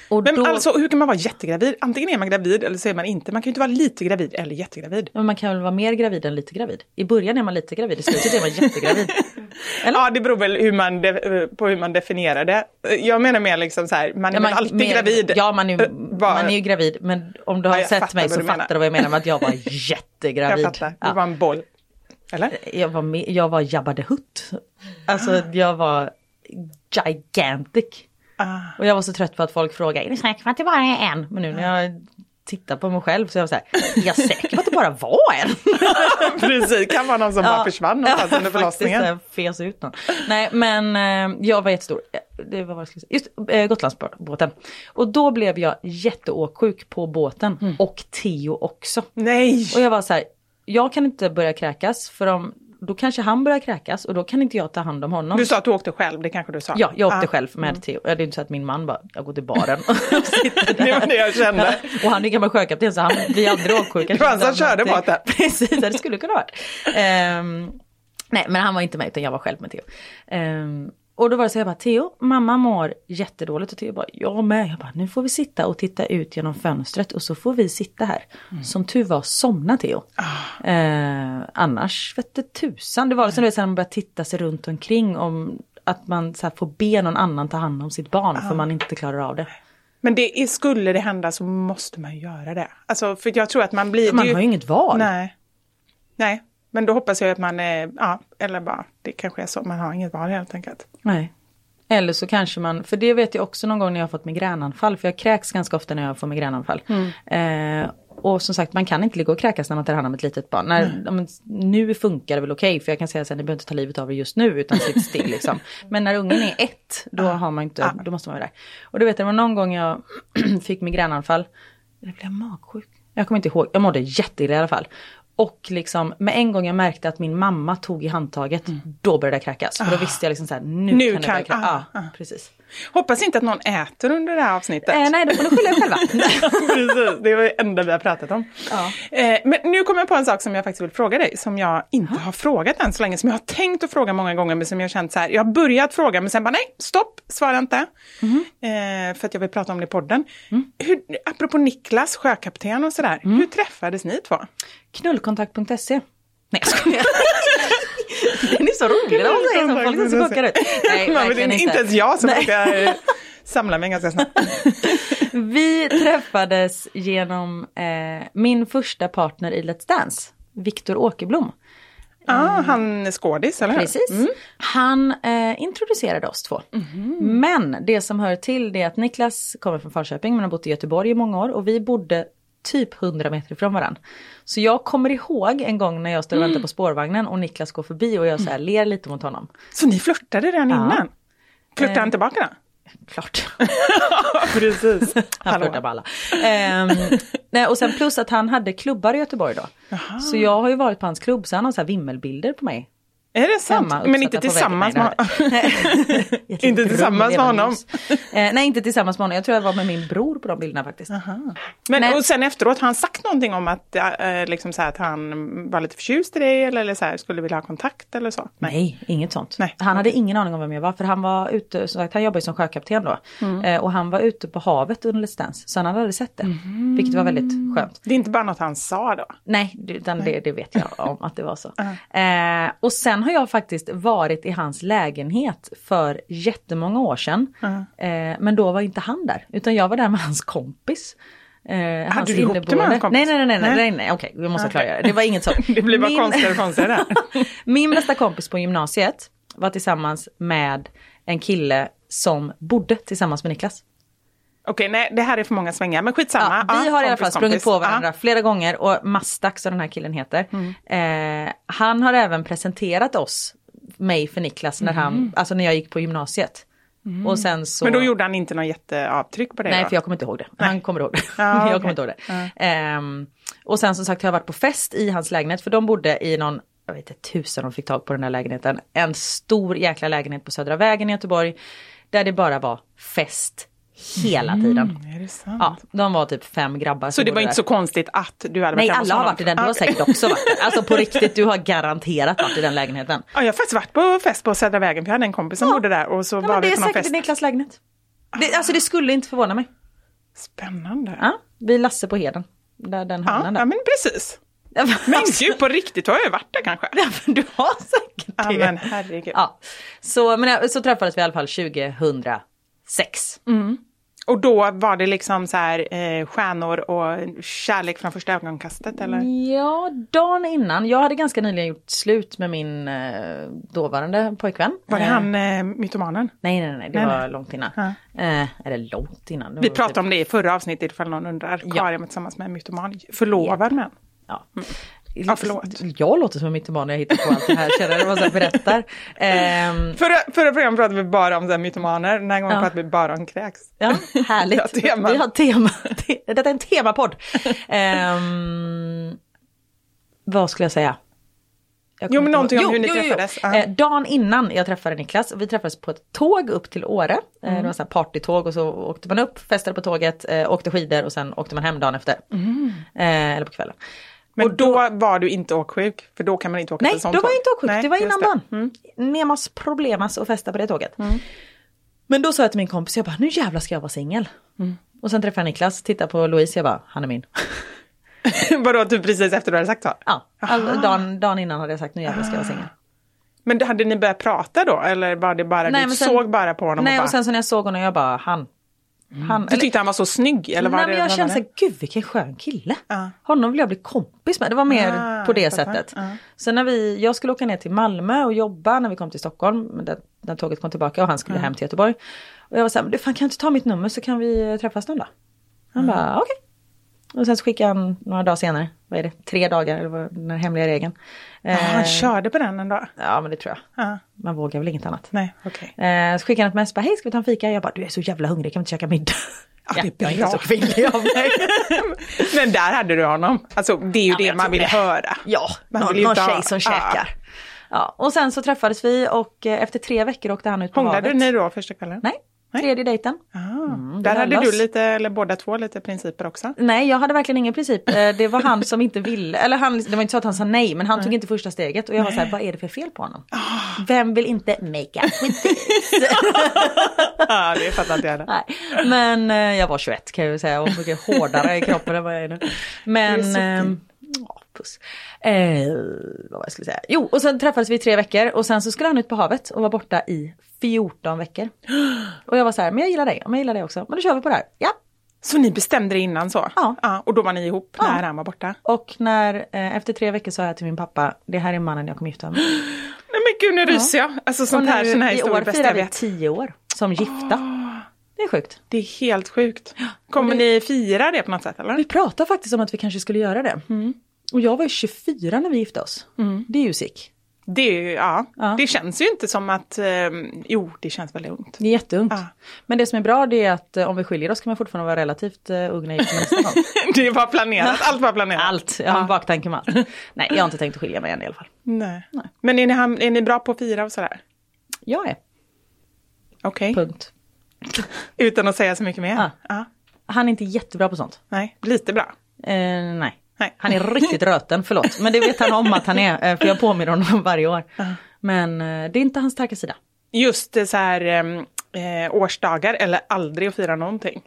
och Men då, alltså hur kan man vara jättegravid? Antingen är man gravid eller så är man inte. Man kan ju inte vara lite gravid eller jättegravid. men man kan väl vara mer gravid än lite gravid. I början är man lite gravid, i slutet är man jättegravid. Eller? Ja, det beror väl hur man på hur man definierar det. Jag menar mer liksom så här, man är Ja, man- alltid mer- gravid. Ja, man är, Eh, bara- man är ju gravid. Men om du har Ja, jag sett fattar mig så du fattar du vad jag menar med att jag var Jag jättegravid. fattar, Ja. du var en boll. Eller? Jag var, med, jag var Jabba the Hutt. Alltså jag var gigantic. Ah. Och jag var så trött på att folk frågade, är du säker på att det bara är en? Men nu när jag tittar på mig själv så är jag så här, är jag säker på att det bara var en? Precis, kan vara någon som bara försvann någonstans under förlossningen. Faktiskt, fes ut någon. Nej men eh, jag var jättestor. Det var vad jag skulle säga. Just eh, Gotlandsbåten. Och då blev jag jätteåksjuk på båten. Mm. Och Theo också. Nej! Och jag var så här, jag kan inte börja kräkas för om, då kanske han börjar kräkas och då kan inte jag ta hand om honom. Du sa att du åkte själv, det kanske du sa? Ja, jag åkte Ah. själv med Theo. Det är inte så att min man bara, jag går till baren och sitter där. Det var det jag kände. Och han är gammal sjökapten så han blir aldrig åksjuk. Det var han som körde båten. Precis, det skulle kunna varit. Ehm, nej, men han var inte med utan jag var själv med Theo. Ehm, och då var det så jag bara, Theo, mamma mår jättedåligt. Och Theo bara, jag med. Jag bara, nu får vi sitta och titta ut genom fönstret och så får vi sitta här. Som tur var somna Theo. Eh, annars vette tusan. Det var liksom det så när man började titta sig runt omkring om att man så här, får be någon annan ta hand om sitt barn för man inte klarar av det. Men det är, skulle det hända så måste man ju göra det. Alltså, för jag tror att man blir... Man är har ju inget val. Nej. Nej, men då hoppas jag att man är, ja, eller bara, det kanske är så, man har inget val helt enkelt. Nej. Eller så kanske man, för det vet jag också någon gång när jag har fått migränanfall, för jag kräks ganska ofta när jag får migränanfall. Eh, och som sagt, man kan inte ligga och kräkas när man tar hand om ett litet barn. När, men, nu funkar det väl okej, för jag kan säga att ni behöver inte ta livet av er just nu, utan sitt still liksom. Men när ungen är ett, då, har man inte, då måste man vara där. Och du vet, det var någon gång jag fick migränanfall, eller blev jag magsjuk? Jag kommer inte ihåg, jag mådde jätteilla i alla fall. Och liksom med en gång jag märkte att min mamma tog i handtaget, då började jag kräkas. För då visste jag liksom så här, nu, Nu kan det börja kräkas. ah, Ja, precis. Hoppas inte att någon äter under det här avsnittet. Eh, nej, då får ni skylla er själva. Precis, det var det enda vi har pratat om. Ja. Eh, men nu kommer jag på en sak som jag faktiskt vill fråga dig, som jag inte har frågat än så länge, som jag har tänkt att fråga många gånger, men som jag har känt så här, jag har börjat fråga, men sen bara nej, stopp, svara inte. Mhm. Eh, för att jag vill prata om det i podden. Mm. Hur, apropå Niklas, sjökapten och sådär, hur träffades ni två? Knullkontakt.se. Nej jag skojar. Så rolig när man säger som folk så chockade ut. Nej, Man inte, inte ens jag som brukar samla mig ganska snabbt. Vi träffades genom eh, min första partner i Let's Dance, Viktor Åkerblom. Ja, ah, han är skådis, eller hur? Precis. Han eh, introducerade oss två. Men det som hör till det är att Niklas kommer från Falköping men har bott i Göteborg i många år och vi bodde typ 100 meter ifrån varandra. Så jag kommer ihåg en gång när jag står och väntar på spårvagnen och Niklas går förbi och jag så här ler lite mot honom. Så ni flörtade redan Ja. innan? Flörtade Eh. han tillbaka då? Klart. Precis. Han flörtar på alla. Ehm, nej, och sen plus att han hade klubbar i Göteborg då. Så jag har ju varit på hans klubb så han har så här vimmelbilder på mig. Är det sant? Men inte tillsammans med Nej, nej, nej. Ett Inte tillsammans med honom? Eh, nej, inte tillsammans med honom. Jag tror jag var med min bror på de bilderna faktiskt. Men Nej. och sen efteråt, har han sagt någonting om att, äh, liksom så här, att han var lite förtjust i dig eller, eller så här, skulle vilja ha kontakt eller så? Nej, inget sånt. Nej. Han hade ingen aning om vem jag var för han var ute, som sagt, han jobbade som sjökapten då. Mm. Eh, och han var ute på havet under Let's Dance. Så han hade aldrig sett det. Mm. Vilket var väldigt skönt. Det är inte bara något han sa då? Nej, det- utan det, det vet jag om att det var så. Eh, och sen har jag faktiskt varit i hans lägenhet för jättemånga år sedan. Eh, men då var inte han där, utan jag var där med hans kompis. Eh, hans du det med inneboende. hans kompis? Nej, nej, nej, nej, Nej. nej, nej, okej, vi måste klargöra det. Det var inget så. Det blir bara Min- konstigare och konstigare. Min bästa kompis på gymnasiet var tillsammans med en kille som bodde tillsammans med Niklas. Okej, nej, det här är för många svängar, men skitsamma. Ja, vi Ja, har i alla fall sprungit på varandra Ja. flera gånger och Mastak som den här killen heter. Eh, han har även presenterat oss, mig för Niklas, när, han, alltså när jag gick på gymnasiet. Och sen så... Men då gjorde han inte något jätteavtryck på dig? Nej, då? för jag kommer inte ihåg det. Han kommer ihåg det. Ja, jag okej. kommer inte ihåg det. Ehm, och sen som sagt har jag varit på fest i hans lägenhet, för de bodde i någon, jag vet inte tusen de fick tag på den där lägenheten. En stor jäkla lägenhet på Södra vägen i Göteborg. Där det bara var fest hela tiden. Är det sant? Ja, de var typ fem grabbar Så det var inte där. så konstigt att du hade varit Nej, alla har varit i den. Du har säkert också varit där. Alltså på riktigt, du har garanterat varit i den lägenheten. Ja, jag har faktiskt varit på fest på Södra vägen, för jag hade en kompis som Ja. bodde där och så Ja, var det vi är på någon säkert fest. Niklas lägenhet. Det, alltså det skulle inte förvåna mig. Spännande. Ja, vi är Lasse på Heden. Där den Ja, hamnar ja, där. men precis. Men gud, på riktigt har jag ju varit där kanske. Ja, men du har säkert Ja, det. men herregud. Ja. Så, men, ja, så träffades vi i alla fall 2006. Och då var det liksom så här eh, stjärnor och kärlek från första ögonkastet eller? Ja, dagen innan. Jag hade ganska nyligen gjort slut med min eh, dåvarande pojkvän. Var det Eh, han eh, mytomanen? Nej, nej, nej, det Nej, var nej. långt innan. Ja. Eh, eller långt innan. Vi pratade typ- om det i förra avsnittet ifall någon undrar. Ja. Karin var tillsammans med en mytoman. Förlovad med en. Ja. Ja, förlåt. Jag låter som en mytoman när jag hittar på allt det här, känner vad jag berättar. Ehm, Förra, förra programmet pratade vi bara om så här mytomaner, den här gången Ja. pratade vi bara om kräks. Ja, härligt. Ja, tema. Vi har tema. Detta är en temapodd. Ehm, vad skulle jag säga? Jag Jo, men någonting om hur ni Jo, jo, jo. träffades. Ja. Eh, dagen innan jag träffade Niklas, vi träffades på ett tåg upp till Åre. Eh, Mm. det var så här partytåg och så åkte man upp, festade på tåget, eh, åkte skidor och sen åkte man hem dagen efter. Eh, eller på kvällen. Men Och då, var du inte åksjuk, för då kan man inte åka Nej, på sånt då var jag inte åksjuk. Nej, det var innan det. Mm. dagen. Nemas problemas och festa på det tåget. Men då sa jag till min kompis, jag bara, nu jävlar ska jag vara singel. Mm. Och sen träffade jag Niklas, tittade på Louise, jag bara, han är min. Vadå, typ precis efter du hade sagt så? Ja, all, dagen, dagen innan hade jag sagt, nu jävlar ska jag vara singel. Men hade ni börjat prata då, eller var det bara, Nej, du sen- såg bara på honom Nej, och bara... och sen så när jag såg honom, jag bara, han. Han, Du tyckte han var så snygg? Eller Nej det, men jag kände såhär, gud vilken skön kille. Ja. Honom vill jag bli kompis med. Det var mer Ah, på det sättet. Ja. Sen när vi, jag skulle åka ner till Malmö och jobba när vi kom till Stockholm. När, tåget kom tillbaka och han skulle hem till Göteborg. Och jag var såhär, men du fan kan jag inte ta mitt nummer så kan vi träffas någon dag? Han bara, okej. Och sen så skickade han några dagar senare, vad är det, tre dagar eller vad, den här hemliga regeln. Ja, han Eh, körde på den en dag? ja men det tror jag. Ja. Man vågar väl inget annat. Nej, okej. Eh, så skickade han ett mess, hej ska vi ta en fika? Jag bara, du är så jävla hungrig, kan vi inte käka middag? Ja, det är jag är bra. inte så kvinnlig av mig. Men där hade du honom. Alltså det är ju men det man vill det. höra. Ja, Man någon, vill någon tjej som Ja. käkar. Ja, och sen så träffades vi och eh, efter tre veckor åkte han ut på Hånglade havet. ni då första kvällen? Nej, tredje dejten. Ah, det där hade du lite, eller båda två, lite principer också. Nej, jag hade verkligen ingen princip. Eh, Det var han som inte ville, eller han, det var inte så att han sa nej, men han tog inte första steget. Och jag var så här, vad är det för fel på honom? Ah. Vem vill inte make up with this? Ja, det fattar inte jag. Nej, men eh, jag var 21 kan jag säga och mycket hårdare i kroppen än vad jag är nu. Men... Ehm, ja, puss. Eh, vad var jag skulle säga? Jo, och sen träffades vi i tre veckor och sen så skulle han ut på havet och var borta i 14 veckor. Och jag var så här, men jag gillar dig, men jag gillar dig också. Men då kör vi på det här. Ja. Så ni bestämde det innan så? Ja. och då var ni ihop Ja. när han var borta? Och när, eh, efter tre veckor sa jag till min pappa, det här är mannen jag kommer gifta mig med. Nej men gud, nu ryser jag. Alltså sånt här, nu sån här i historier år bäst firar jag vi vet. tio år som gifta. Det är sjukt. Det är helt sjukt. Kommer ni fira det på något sätt eller? Vi pratade faktiskt om att vi kanske skulle göra det. Mm. Och jag var ju 24 när vi gifte oss. Det är ju sick. Det, ja. Ja. det känns ju inte som att, ehm, jo det känns väldigt ungt. Det är jätteungt. Ja. Men det som är bra det är att eh, om vi skiljer oss kan man fortfarande vara relativt uh, ung när nästa gång. Det var planerat, allt var planerat. Allt, jag har en baktanke med allt. Nej, jag har inte tänkt att skilja mig än i alla fall. Nej. Men är ni, är ni bra på att fira och sådär? Jag är, Okej, punkt. utan att säga så mycket mer? Ja. Han är inte jättebra på sånt. Nej, lite bra. Eh, nej. Nej. Han är riktigt röten, förlåt. Men det vet han om att han är, eh, för jag påminner honom varje år. Men eh, det är inte hans starka sida. Just så här eh, årsdagar eller aldrig att fira någonting.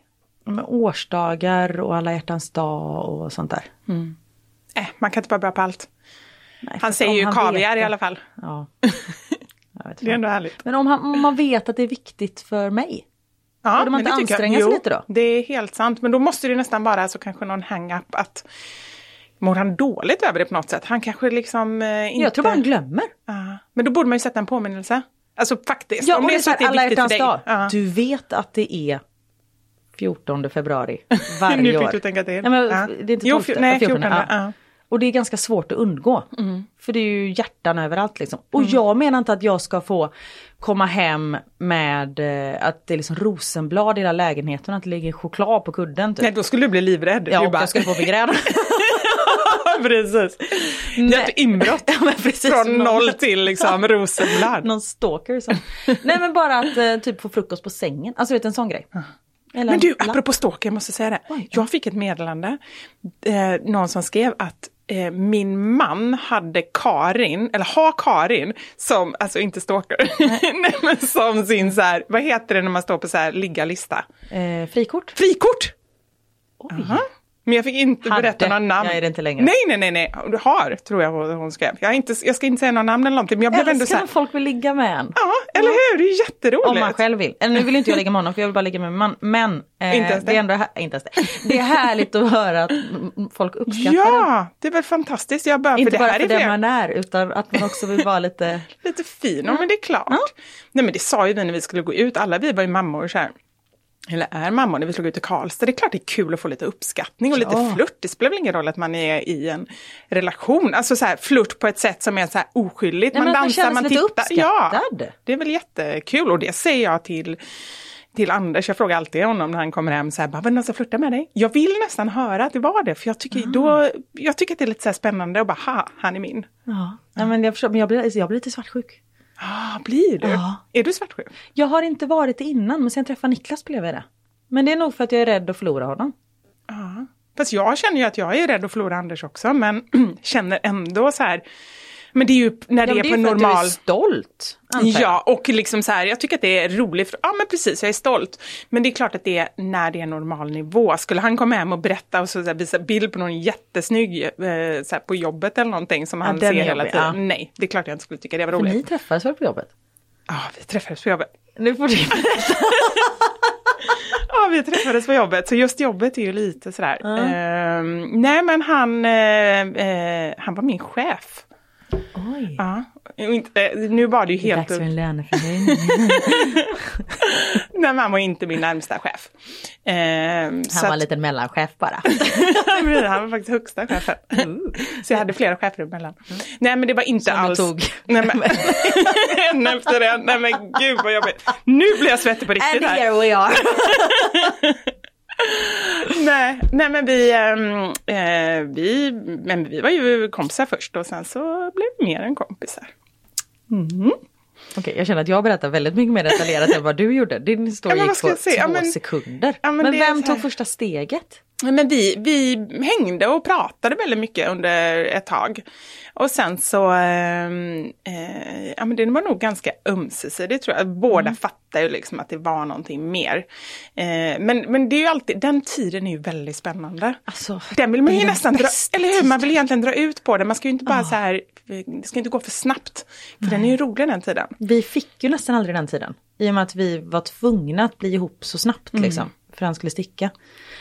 Med årsdagar och alla hjärtans dag och sånt där. Eh, man kan inte vara bra på allt. Nej, Han säger ju han kaviar i alla fall. Ja. Det är ändå härligt. Men om, han, om man vet att det är viktigt för mig. Ja, Borde man men inte anstränga sig Jo, lite då? Det är helt sant, men då måste det nästan vara så kanske någon hang-up att mår han dåligt över det på något sätt? Han kanske liksom eh, inte... Jag tror bara han glömmer. Ja. Men då borde man ju sätta en påminnelse. Alltså faktiskt, Ja, om det är så att det är viktigt för dig. Ja. Du vet att det är 14 februari varje Nu år. fick du tänka till. Ja, men, Ja. Det är inte Jo, 12, fj- nej, 14. 14, ja. ja. Och det är ganska svårt att undgå. För det är ju hjärtan överallt liksom. Och Mm. jag menar inte att jag ska få komma hem med eh, att det är liksom rosenblad i hela lägenheten och att det ligger choklad på kudden. Typ. Nej, då skulle du bli livrädd. Ja, och bara- jag skulle få migrän. precis. Är ett inbrott. Ja, precis. Från Någon- noll till liksom rosenblad. Någon stalker som... Nej men bara att eh, typ få frukost på sängen. Alltså vet en sån grej. Eller Men du, lapp. apropå stalker, jag måste säga det. Oj. Jag fick ett meddelande, eh, någon som skrev att eh, min man hade Karin, eller har Karin, som, alltså inte stalker, Nej, men som sin så här, vad heter det när man står på så här ligga-lista? Eh, frikort. Frikort! Oj. Aha. Men jag fick inte Hade. berätta några namn. Jag är det inte längre. Nej, nej, nej, nej. Du har, tror jag hon skrev. Jag, inte, jag ska inte säga några namn eller någonting, men jag blev ändå så här, folk vill ligga med en. ja, eller hur? Det är jätteroligt. Om man själv vill. Eller nu vill inte jag ligga med honom för jag vill bara ligga med min man. Men eh, Inte ens det är det. ändå inte ens det. Det är härligt att höra att folk uppskattar det. Ja, det är väl fantastiskt. Jag bara, Inte för det bara här för den man är utan att man också vill vara lite... Lite fin, ja men det är klart. Nej men det sa ju vi när vi skulle gå ut, alla vi var ju mammor så här. Eller är mammor när vi gå ut till Karlstad. Det är klart det är kul att få lite uppskattning och lite Ja. flört. Det spelar väl ingen roll att man är i en relation. Alltså så här flört på ett sätt som är så här oskyldigt. Nej, man man dansar, man lite tittar. Ja, det är väl jättekul och det säger jag till till Anders, jag frågar alltid honom när han kommer hem, så här, var det någon som flörtar med dig? Jag vill nästan höra att det var det, för jag tycker, då, jag tycker att det är lite så spännande och bara, ha, han är min. Ja, Nej, men jag, förstår, men jag, blir, jag blir lite svartsjuk. Ah, blir du? Ja. Är du svartsjuk? Jag har inte varit det innan men sen träffade Niklas blev jag det. Men det är nog för att jag är rädd att förlora honom. Ja. Fast jag känner ju att jag är rädd att förlora Anders också, men känner ändå så här, men det är ju när det Ja, är men på en för att normal... du är stolt. Ja, och liksom så här, jag tycker att det är roligt, för, ja men precis, jag är stolt. Men det är klart att det är när det är normal nivå. Skulle han komma hem och berätta och så, så här, visa bild på någon jättesnygg eh, så här, på jobbet eller någonting som han den ser är hela tiden. ja. Nej, det är klart jag inte skulle tycka det var För roligt. ni träffades väl på jobbet? Ja, vi träffades på jobbet. Nu får du Ja, vi träffades på jobbet, så just jobbet är ju lite sådär. Ehm, nej, men han, eh, eh, han var min chef. Oj. Ja. Inte, eh, nu var det ju Det är helt... dags för en löneförhöjning. Nej, han var inte min närmsta chef. Ehm, Han var en att- liten mellanchef bara. Han var faktiskt högsta chefen. Så jag hade flera chefer emellan. Nej men det var inte Som du alls... tog. Nej, men... en efter en. Nej men gud vad jobbigt. Nu blir jag svettig på riktigt And här. here we are. Nej, nej men vi, ehm, eh, vi, men vi var ju kompisar först och sen så blev vi mer än kompisar. Mm. Okej, jag känner att jag berättar väldigt mycket mer detaljerat än vad du gjorde. Din historia Ja, gick på två? Ja, men- sekunder. Ja, men men vem tog första steget? Men vi, vi hängde och pratade väldigt mycket under ett tag. Och sen så, ehm, eh, ja men det var nog ganska ömsesidigt tror jag. Båda fattade ju liksom att det var någonting mer. Eh, men, men det är ju alltid, den tiden är ju väldigt spännande. Alltså, den vill man ju nästan dra, eller hur, man vill egentligen dra ut på det. Man ska ju inte bara så här, det ska inte gå för snabbt. För den är ju rolig den tiden. Vi fick ju nästan aldrig den tiden. I och med att vi var tvungna att bli ihop så snabbt Mm. liksom. För han skulle sticka.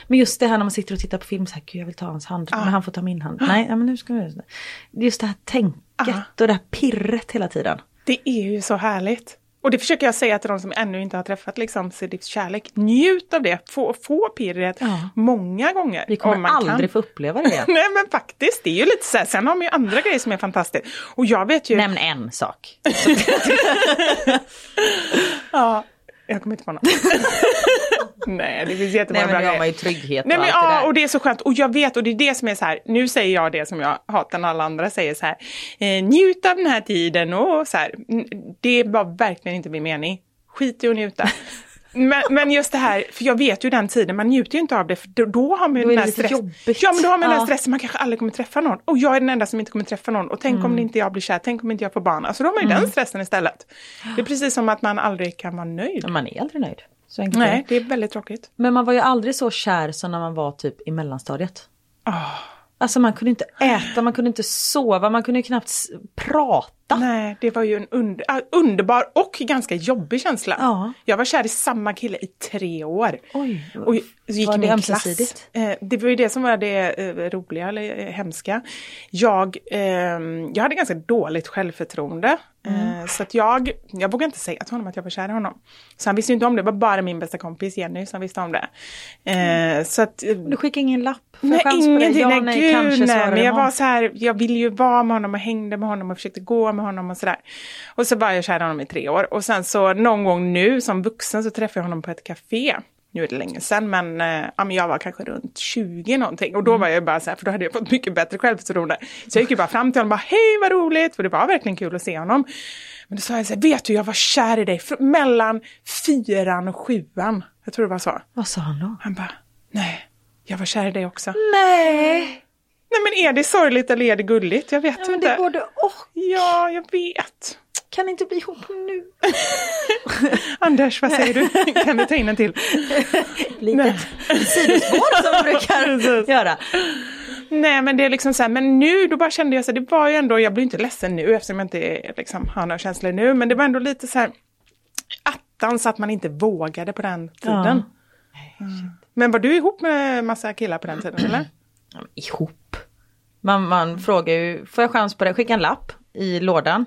Men just det här när man sitter och tittar på film så här, jag vill ta hans hand, men han får ta min hand. Nej, ja, men nu ska vi... Just det här tänket och det här pirret hela tiden. Det är ju så härligt. Och det försöker jag säga till de som ännu inte har träffat liksom, sitt livs kärlek. Njut av det, få, få pirret Ja. många gånger. Vi om kommer man aldrig kan. få uppleva det. Nej men faktiskt, det är ju lite så här. Sen har man ju andra grejer som är fantastiskt. Och jag vet ju... Nämn en sak. Ja, jag kommer inte på något. Nej, det finns jättemånga Nej men bra nu har man ju grejer. trygghet Nej och men allt det ja, där. och det är så skönt. Och jag vet, och det är det som är så här, nu säger jag det som jag hatar när alla andra säger så här, eh, njut av den här tiden och så här. Det var verkligen inte min mening. Skit i att njuta. Men, men just det här, för jag vet ju den tiden, man njuter ju inte av det, för då, då har man ju den det här lite stress. jobbigt. Ja, men då har man den Ja. här stressen, man kanske aldrig kommer träffa någon. Och jag är den enda som inte kommer träffa någon. Och tänk Mm. om inte jag blir kär, tänk om inte jag får barn. Alltså då har man ju den stressen istället. Det är precis som att man aldrig kan vara nöjd. Man är aldrig nöjd. Så enkelt Nej, det. är väldigt tråkigt. Men man var ju aldrig så kär som när man var typ i mellanstadiet. Ah. Alltså man kunde inte äta, man kunde inte sova, man kunde knappt prata. Nej, det var ju en under, ah, underbar och ganska jobbig känsla. Ja. Jag var kär i samma kille i tre år. Oj, och gick var det ömsesidigt? klass. Eh, det var ju det som var det eh, roliga eller eh, hemska. Jag, ehm, jag hade ganska dåligt självförtroende. Mm. Så att jag, jag vågade inte säga till honom att jag var kär i honom. Så han visste ju inte om det, det var bara min bästa kompis Jenny som visste om det. Eh, så att, Du skickade ingen lapp? Jag Nej, ingenting. Ja, nej, nej, gud, nej. Men jag var så här, jag ville ju vara med honom och hängde med honom och försökte gå med honom och sådär. Och så var jag kär i honom i tre år. Och sen så någon gång nu som vuxen så träffade jag honom på ett café. Nu är det länge sedan, men, eh, ja, men jag var kanske runt 20 någonting. Och då Mm. var jag bara så här, för då hade jag fått mycket bättre självförtroende. Så jag gick ju bara fram till honom och bara, hej vad roligt, för det var verkligen kul att se honom. Men då sa jag så här, vet du, jag var kär i dig mellan fyran och sjuan. Jag tror det var så. Vad sa han då? Han bara, nej, jag var kär i dig också. Nej! Nej men är det sorgligt eller är det gulligt? Jag vet Ja, men inte. det är både och. Ja, jag vet. Kan inte bli ihop nu. Anders, vad säger du? kan du ta in en till? Litet sidospår som vi brukar göra. Nej men det är liksom så här, men nu då bara kände jag så här, det var ju ändå, jag blir inte ledsen nu eftersom jag inte är, liksom, har några känslor nu, men det var ändå lite så här attans att man inte vågade på den tiden. Mm. Men var du ihop med massa killar på den tiden eller? Ja, ihop. Man, man frågar ju, får jag chans på dig? Skicka en lapp i lådan.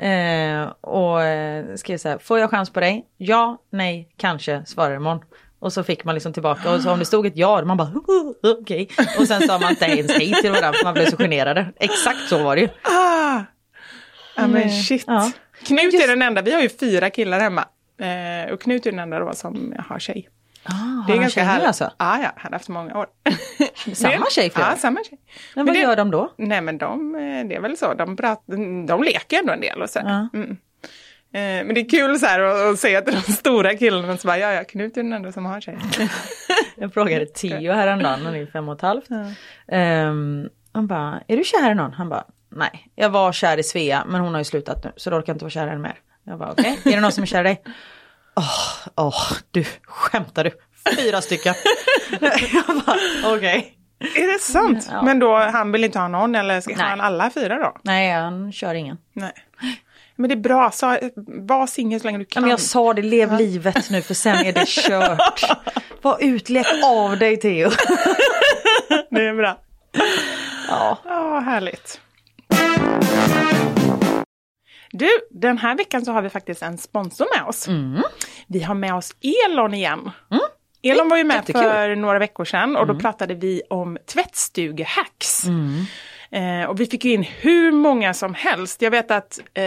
Eh, och eh, skriver så här, får jag chans på dig? Ja, nej, kanske, svarar imorgon. Och så fick man liksom tillbaka och så om det stod ett ja, man bara okej. Och sen sa man inte ens hej till varandra för man blev så generade. Exakt så var det ju. Ah! Ja men Mm, shit. ja. Knut är den enda, vi har ju fyra killar hemma. Eh, och Knut är den enda då som har tjej. Ah, har han tjejer härligt. alltså? Ja, ja, han har haft många år. Samma Det- tjej? Ja, samma tjej. Men vad det, gör de då? Nej men de, eh, det är väl så, de, prat, de leker ändå en del och så. Ja. Mm. Eh, Men det är kul så här att, att se att de stora killarna så bara, ja ja, Knut är den enda som har tjej. Jag frågade Theo häromdagen, han är fem och ett halvt. Ehm, han bara, är du kär i någon? Han bara, nej. Jag var kär i Svea men hon har ju slutat nu så då orkar jag inte vara kär i henne mer. Jag bara, okej. Är det någon som är kär i dig? Åh, åh, du, skämtar du? Fyra stycken. jag bara, okej. är det sant? Ja. Men då, han vill inte ha någon eller ska Nej. han alla fyra då? Nej, han kör ingen. Nej. Men det är bra, så, var singel så länge du Ja, kan. men jag sa det, lev livet nu för sen är det kört. Var utlek av dig Theo. Det är bra. ja. Ja, härligt. Du, den här veckan så har vi faktiskt en sponsor med oss. Vi har med oss Elon igen. Elon var ju med Jättekul. för några veckor sedan och då pratade vi om tvättstugehacks. Eh, och vi fick ju in hur många som helst. Jag vet att eh,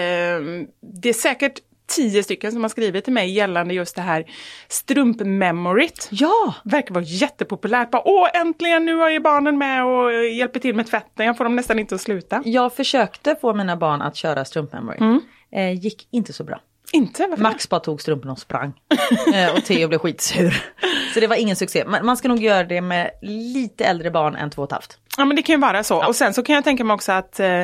det är säkert tio stycken som har skrivit till mig gällande just det här strumpmemoryt. Ja, Verkar vara jättepopulärt. Bara, Åh, äntligen, nu är ju barnen med och hjälper till med tvätten. Jag får dem nästan inte att sluta. jag försökte få mina barn att köra strumpmemory. Eh, gick inte så bra. Inte? Varför Max bara tog strumporna och sprang. eh, och Theo blev skitsur. Så det var ingen succé. Men man ska nog göra det med lite äldre barn än två och ett halvt. Ja men det kan ju vara så. Och sen så kan jag tänka mig också att eh,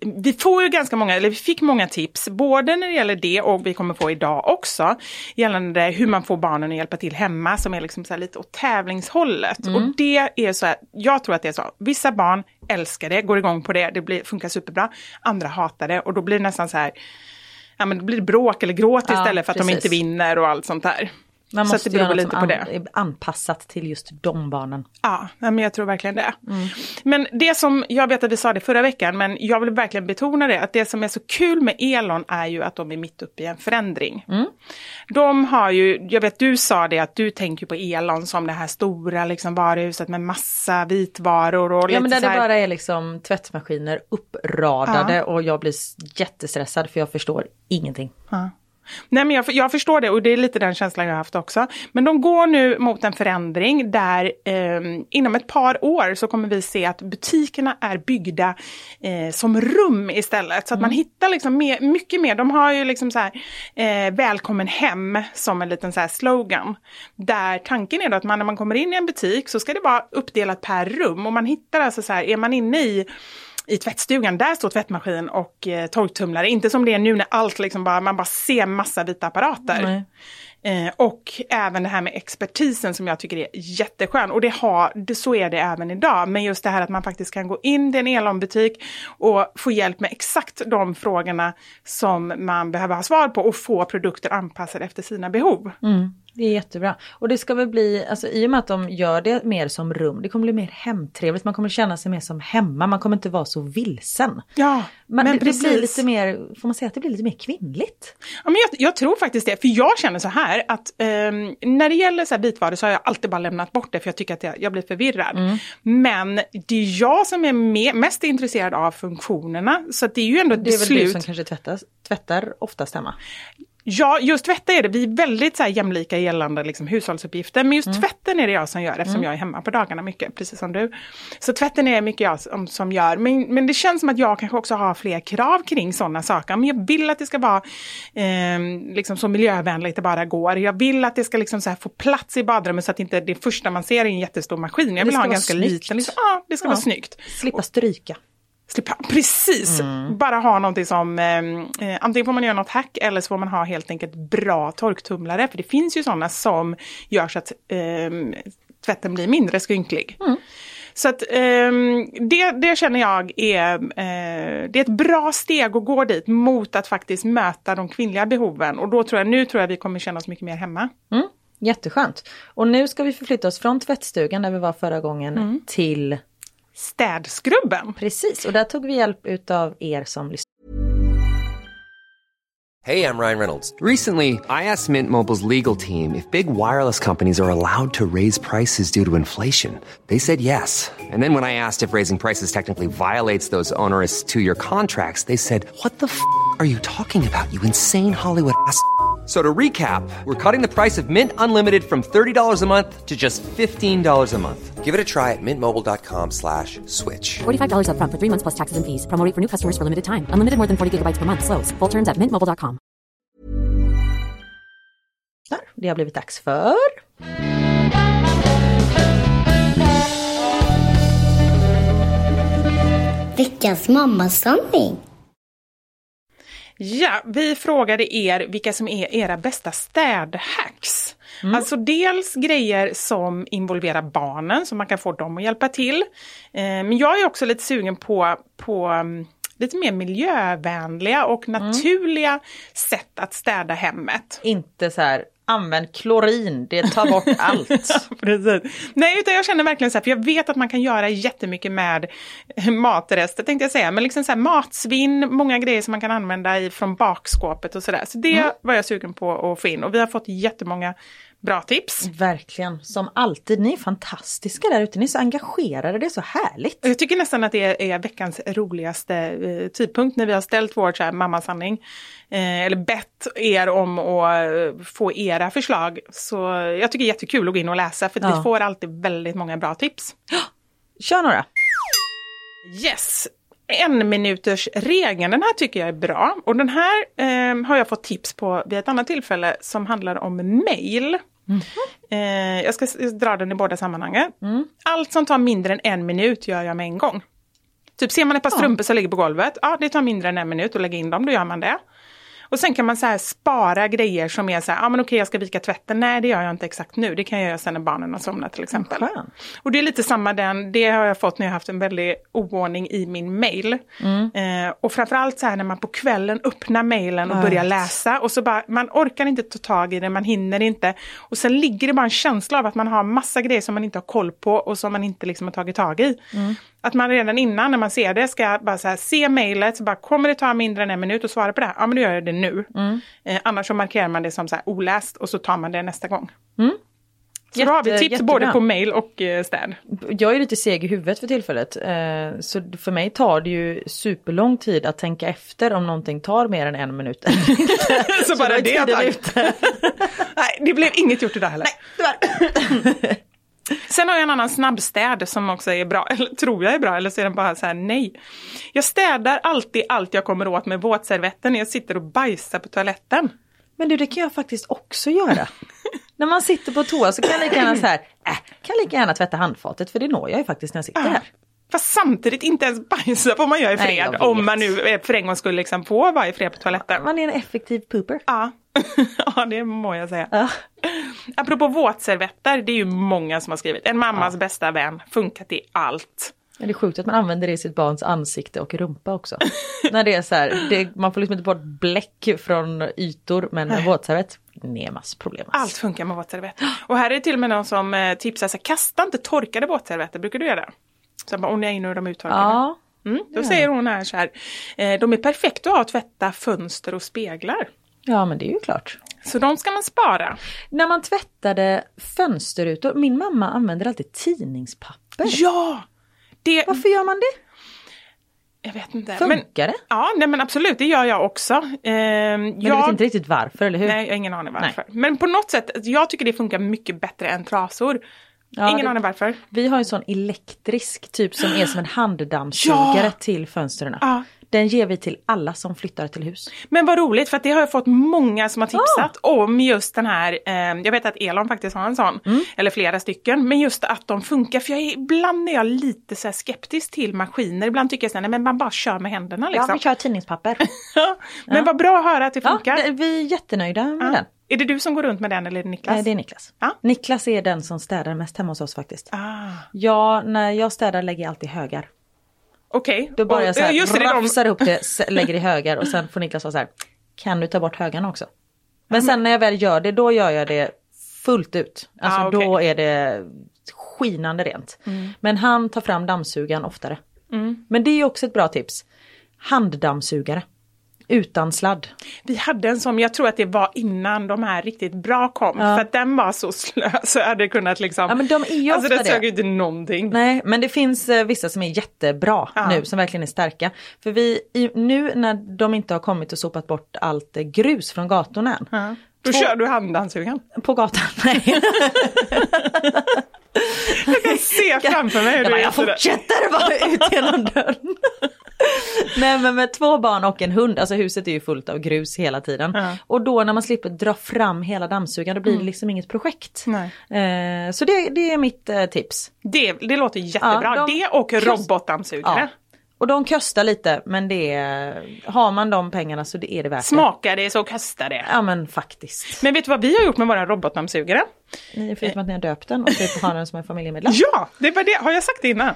vi får ju ganska många, eller vi fick många tips, både när det gäller det och vi kommer få idag också, gällande hur man får barnen att hjälpa till hemma som är liksom så här lite åt tävlingshållet. Och det är så här, jag tror att det är så, vissa barn älskar det, går igång på det, det blir, funkar superbra. Andra hatar det och då blir det nästan så här, ja men det blir bråk eller gråt Ja, istället för att de precis. inte vinner och allt sånt där. Man så måste det beror lite på det. är anpassat till just de barnen. Ja, men jag tror verkligen det. Men det som, jag vet att vi sa det förra veckan, men jag vill verkligen betona det, att det som är så kul med Elon är ju att de är mitt uppe i en förändring. De har ju, jag vet du sa det, att du tänker på Elon som det här stora liksom, varuhuset med massa vitvaror och Ja men där så det bara är liksom tvättmaskiner uppradade och jag blir jättestressad för jag förstår ingenting. Ja. Nej, men jag, jag förstår det och det är lite den känslan jag har haft också. Men de går nu mot en förändring där eh, inom ett par år så kommer vi se att butikerna är byggda eh, som rum istället. Så att man hittar liksom mer, mycket mer. De har ju liksom så här eh, välkommen hem som en liten så här slogan. Där tanken är då att man, när man kommer in i en butik så ska det vara uppdelat per rum och man hittar alltså så här, är man inne i i tvättstugan, där står tvättmaskin och eh, torktumlare. Inte som det är nu när allt liksom bara, man bara ser massa vita apparater. Eh, och även det här med expertisen som jag tycker är jätteskön. Och det har, det, så är det även idag. Men just det här att man faktiskt kan gå in i en Elon-butik och få hjälp med exakt de frågorna som man behöver ha svar på och få produkter anpassade efter sina behov. Det är jättebra. Och det ska väl bli, alltså i och med att de gör det mer som rum, det kommer bli mer hemtrevligt, man kommer känna sig mer som hemma, man kommer inte vara så vilsen. Ja, Men, men det, det blir precis. lite mer, får man säga att det blir lite mer kvinnligt? Ja, men jag, jag tror faktiskt det, för jag känner så här att ehm, när det gäller så här vitvaror så har jag alltid bara lämnat bort det för jag tycker att jag, jag blir förvirrad. Mm. Men det är jag som är me- mest intresserad av funktionerna, så det är ju ändå ett Det är väl beslut. du som kanske tvättar, tvättar oftast hemma? Ja, just tvätta är det. Vi är väldigt så här, jämlika gällande liksom, hushållsuppgifter. Men just Mm. tvätten är det jag som gör eftersom jag är hemma på dagarna mycket, precis som du. Så tvätten är mycket jag som, som gör. Men, men det känns som att jag kanske också har fler krav kring sådana saker. Men jag vill att det ska vara eh, liksom så miljövänligt det bara går. Jag vill att det ska liksom, så här, få plats i badrummet så att inte det första man ser är en jättestor maskin. Jag vill ha en ganska snyggt. liten. Liksom, ja, det ska Ja. vara snyggt. Slippa stryka. Slippa, precis! Mm. Bara ha någonting som, eh, eh, antingen får man göra något hack eller så får man ha helt enkelt bra torktumlare. För det finns ju sådana som gör så att eh, tvätten blir mindre skrynklig. Mm. Så att ehm, det, det känner jag är, eh, det är ett bra steg att gå dit mot att faktiskt möta de kvinnliga behoven. Och då tror jag, nu tror jag vi kommer känna oss mycket mer hemma. Mm, jätteskönt. Och nu ska vi förflytta oss från tvättstugan där vi var förra gången Mm. till Städskrubben! Precis, och där tog vi hjälp utav er som lyssnar. Hey, I'm Ryan Reynolds. Recently, I asked Mint Mobile's legal team if big wireless companies are allowed to raise prices due to inflation. They said yes. And then when I asked if raising prices technically violates those onerous two year contracts, they said, What the f are you talking about, you insane Hollywood ass? F- So to recap, we're cutting the price of Mint Unlimited from $30 a month to just $15 a month. Give it a try at mintmobile.com slash switch. $45 upfront for three months plus taxes and fees. Promo for new customers for limited time. Unlimited more than 40 gigabytes per month. Slows. Full terms at mintmobile.com. Det har blivit dags för... Veckans mammasanning. Ja, vi frågade er vilka som är era bästa städhacks. Alltså dels grejer som involverar barnen, så man kan få dem att hjälpa till. Eh, men jag är också lite sugen på, på um, lite mer miljövänliga och naturliga sätt att städa hemmet. Inte så här använd klorin, det tar bort allt. Precis. Nej, utan jag känner verkligen så här, för jag vet att man kan göra jättemycket med matrester tänkte jag säga, men liksom så här matsvinn, många grejer som man kan använda i, från bakskåpet och sådär. Så det Mm. var jag sugen på att få in och vi har fått jättemånga bra tips. Verkligen, som alltid. Ni är fantastiska där ute, ni är så engagerade, det är så härligt. Jag tycker nästan att det är veckans roligaste eh, tidpunkt när vi har ställt vår så här, mammasanning. Eh, eller bett er om att eh, få era förslag. Så jag tycker det är jättekul att gå in och läsa för Ja. vi får alltid väldigt många bra tips. Kör några. Yes! En minuters regeln, den här tycker jag är bra. Och den här eh, har jag fått tips på vid ett annat tillfälle som handlar om mail. Eh, jag ska dra den i båda sammanhangen. Allt som tar mindre än en minut gör jag med en gång. Typ ser man ett par strumpor som ligger på golvet, ja det tar mindre än en minut att lägga in dem, då gör man det. Och sen kan man så spara grejer som är så här, ja men okej jag ska vika tvätten, nej det gör jag inte exakt nu, det kan jag göra sen när barnen har somnat till exempel. Skönt. Och det är lite samma den, det har jag fått när jag haft en väldig oordning i min mail. Eh, och framförallt så här när man på kvällen öppnar mailen och Jag börjar läsa och så bara, man orkar inte ta tag i det, man hinner inte. Och sen ligger det bara en känsla av att man har massa grejer som man inte har koll på och som man inte liksom har tagit tag i. Att man redan innan när man ser det ska bara så här, se mejlet, så bara kommer det ta mindre än en minut att svara på det här? Ja men då gör jag det nu. Eh, annars så markerar man det som så här oläst och så tar man det nästa gång. Så då har vi Jätte- tips jättebra. både på mail och eh, städ. Jag är lite seg i huvudet för tillfället. Eh, så för mig tar det ju superlång tid att tänka efter om någonting tar mer än en minut. så bara då är det ute. Nej, det blev inget gjort idag heller. Sen har jag en annan snabbstäd som också är bra, eller tror jag är bra, eller så är den bara så här nej. Jag städar alltid allt jag kommer åt med våtservetten när jag sitter och bajsar på toaletten. Men du, det kan jag faktiskt också göra. När man sitter på toa så kan jag lika gärna så här, äh, kan lika gärna tvätta handfatet för det når jag ju faktiskt när jag sitter här. Fast samtidigt inte ens bajsa får man göra i Nej, fred, vet. om man nu är för en gång skulle liksom få vara i fred på toaletten. Man är en effektiv pooper. Ja. ja, det må jag säga. Ja. Apropå våtservetter, det är ju många som har skrivit. En mammas bästa vän, funkar till allt. Men det är sjukt att man använder det i sitt barns ansikte och rumpa också. När det är så här, det, man får liksom inte bort bläck från ytor men en våtservett, nemas problem. Allt funkar med våtservetter. Och här är det till och med någon som eh, tipsar, så här, kasta inte torkade våtservetter, brukar du göra det? Så bara, åh nej, nu är de uttorkade. Ja, Mm, då säger hon här så här, eh, de är perfekta att ha att tvätta fönster och speglar. Ja men det är ju klart. Så de ska man spara. När man tvättade fönsterrutor, min mamma använder alltid tidningspapper. Ja! Det, Varför gör man det? jag vet inte. Funkar det? Ja, nej men absolut, det gör jag också. Eh, Men du vet inte riktigt varför, eller hur? Nej, jag har ingen aning varför. Men på något sätt, jag tycker det funkar mycket bättre än trasor. Ja, ingen det- aning varför. Vi har en sån elektrisk typ som är som en handdammsugare Ja! till fönstren. Ja. Den ger vi till alla som flyttar till hus. Men vad roligt för att det har jag fått många som har tipsat om just den här, eh, jag vet att Elon faktiskt har en sån, Mm. eller flera stycken, men just att de funkar, för jag är, ibland är jag lite så skeptisk till maskiner, ibland tycker jag så här, nej, men man bara kör med händerna liksom. kör tidningspapper. men vad bra att höra att det ja, funkar. det, vi är jättenöjda med Ja. den. Är det du som går runt med den eller är det Niklas? Nej, det är Niklas. Ja. Niklas är den som städar mest hemma hos oss faktiskt. Ah, Ja, när jag städar lägger jag alltid högar. Okej. Då bara jag så här, just det, de- ihop det, lägger i högar och sen får Niklas vara så här, kan du ta bort högarna också? Men sen när jag väl gör det, då gör jag det fullt ut. Alltså Ah, okej. då är det skinande rent. Men han tar fram dammsugaren oftare. Men det är också ett bra tips. Handdammsugare. Utan sladd. Vi hade en som, jag tror att det var innan de här riktigt bra kom, Ja. för att den var så slö så jag hade kunnat liksom... Ja, men de är ju alltså det sög inte någonting. Nej, men det finns eh, vissa som är jättebra Ja. nu, som verkligen är starka. För vi, i, nu när de inte har kommit och sopat bort allt eh, grus från gatorna än. Ja. Då Två- kör du handdammsugaren. På gatan, nej. Jag kan se framför mig hur Jag, du bara, jag fortsätter bara ut genom dörren. Nej men med två barn och en hund, alltså huset är ju fullt av grus hela tiden. Ja. Mm. Och då när man slipper dra fram hela dammsugaren då blir det liksom inget projekt. Nej. Eh, så det, det är mitt eh, tips. Det, det låter jättebra. Ja, de- det och robotdammsugare. Ja. Och de kostar lite men det är, har man de pengarna så det är det värt det. Smakar det så kostar det. Ja men faktiskt. Men vet du vad vi har gjort med våra robotdammsugare? Ni, förutom att ni har döpt den och typ har den som en familjemedlem. Ja, det var det. Har jag sagt det innan?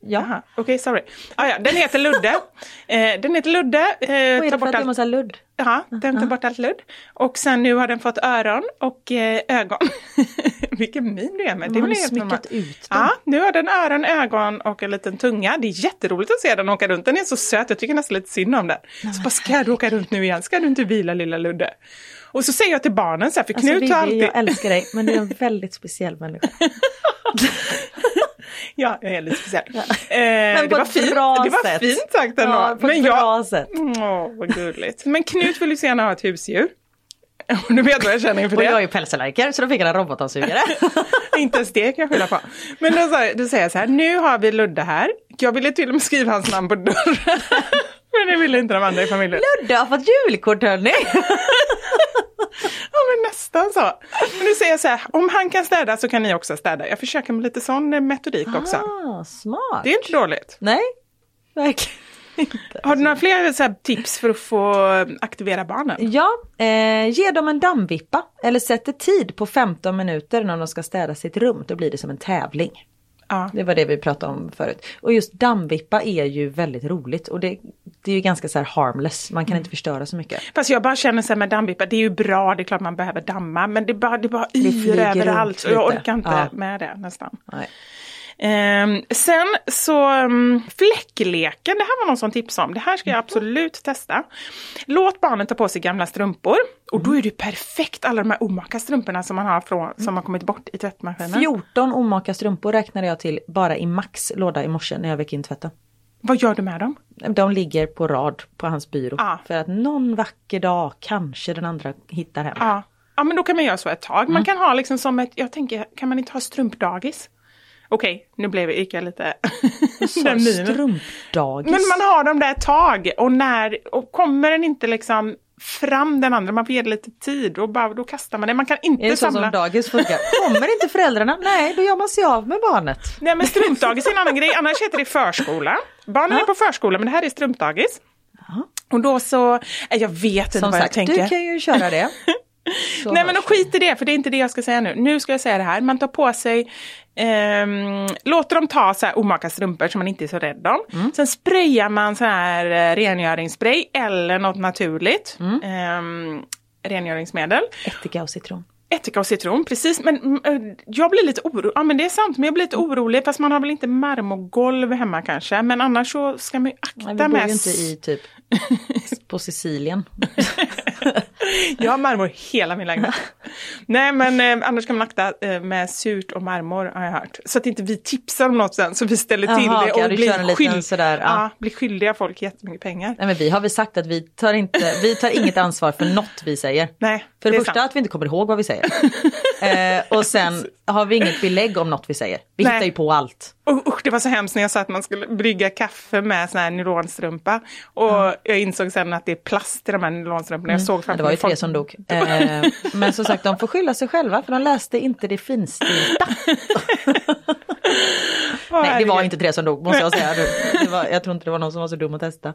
Ja. Okej, sorry. Ah, ja, den heter Ludde. eh, den heter Ludde. Eh, Vad är det för bort att det allt- måste ha ludd? Ja, den tar bort allt ludd. Och sen nu har den fått öron och eh, ögon. Vilken min du är med. Men har smyckat ut den? Ja, nu har den öron, ögon och en liten tunga. Det är jätteroligt att se den åka runt. Den är så söt, jag tycker nästan lite synd om den. Så bara, ska du åka runt nu igen? Ska du inte vila lilla Ludde? Och så säger jag till barnen så här, för Alltså, Knut Vivi, har alltid... jag älskar dig, men du är en väldigt speciell människa. Ja, jag är lite speciell. Eh, Men det var ett fint, bra det var fint sagt ändå. Ja, på ett Men bra jag... sätt. Åh, vad gulligt. Men Knut vill ju så gärna ha ett husdjur. Och du vet vad jag känner inför Och det. jag är ju pälsallergiker så då fick jag en robotdammsugare. Inte ens det kan jag skylla på. Men då, då säger jag så här, nu har vi Ludde här. Jag ville till och med skriva hans namn på dörren. Men det ville inte de andra i familjen. Ludde har fått julkort hörni! Ja men nästan så. Men nu säger jag så här, om han kan städa så kan ni också städa. Jag försöker med lite sån eh, metodik också. Ah, smart. Det är inte dåligt. Nej, verkligen inte. Har du några fler så här, tips för att få aktivera barnen? Ja, eh, ge dem en dammvippa eller sätt tid på 15 minuter när de ska städa sitt rum. Då blir det som en tävling. Ja. Det var det vi pratade om förut. Och just dammvippa är ju väldigt roligt och det, det är ju ganska så här harmless. Man kan Mm. inte förstöra så mycket. Fast jag bara känner så här med dammvippa, det är ju bra, det är klart man behöver damma, men det bara, det bara yr överallt. Och jag orkar inte Ja. med det nästan. Nej. Ehm, sen så um, fläckleken, det här var någon som tipsade om. Det här ska jag absolut testa. Låt barnen ta på sig gamla strumpor. Och då är det perfekt alla de här omaka strumporna som man har från, som har kommit bort i tvättmaskinen. 14 omaka strumpor räknade jag till bara i Max låda i morse när jag vek in tvätten. Vad gör du med dem? De ligger på rad på hans byrå. Ja. För att någon vacker dag kanske den andra hittar hem. Ja. ja, men då kan man göra så ett tag. Man kan ha liksom som ett, jag tänker, kan man inte ha strumpdagis? Okej, nu blev jag lite... Så, strumpdagis. Men man har dem där ett tag och när, och kommer den inte liksom fram den andra, man får ge det lite tid och bara, då kastar man det. Man kan inte Är det så samla... som dagis funkar? Kommer inte föräldrarna? Nej, då gör man sig av med barnet. Nej men strumpdagis är en annan grej, annars heter det förskola. Barnen är på förskola men det här är strumpdagis. Och då så, nej, jag vet inte Som vad sagt, jag tänker. du kan ju köra det. Så Nej men skit i det, för det är inte det jag ska säga nu. Nu ska jag säga det här, man tar på sig, ehm, låter dem ta så här omaka strumpor som man inte är så rädd om. Mm. Sen sprayar man så här eh, rengöringsspray eller något naturligt. Mm. ehm, rengöringsmedel. Ättika och citron. Ättika och citron, precis. Men mm, eh, jag blir lite orolig. Ja men det är sant, men jag blir lite orolig. Fast man har väl inte marmorgolv hemma kanske. Men annars så ska man ju akta Nej, vi bor med... ju inte i typ på Sicilien. Jag har marmor hela min lägenhet. Nej men eh, annars kan man akta eh, med surt och marmor har jag hört. Så att inte vi tipsar om något sen så vi ställer till Jaha, det och blir, skyld... sådär, ja. ja, blir skyldiga folk jättemycket pengar. Nej men vi har väl sagt att vi tar, inte, vi tar inget ansvar för något vi säger. Nej, För det det första sant. att vi inte kommer ihåg vad vi säger. eh, och sen har vi inget belägg om något vi säger. Vi Nej. hittar ju på allt. Usch, det var så hemskt när jag sa att man skulle brygga kaffe med sån här nylonstrumpa. Och jag insåg sen att det är plast i de här nylonstrumporna. Jag såg Mm. Ja, framför mig tre som dog. Eh, men som sagt, de får skylla sig själva för de läste inte det finstilta. Nej, det var inte tre som dog måste jag säga. Det var, jag tror inte det var någon som var så dum att testa.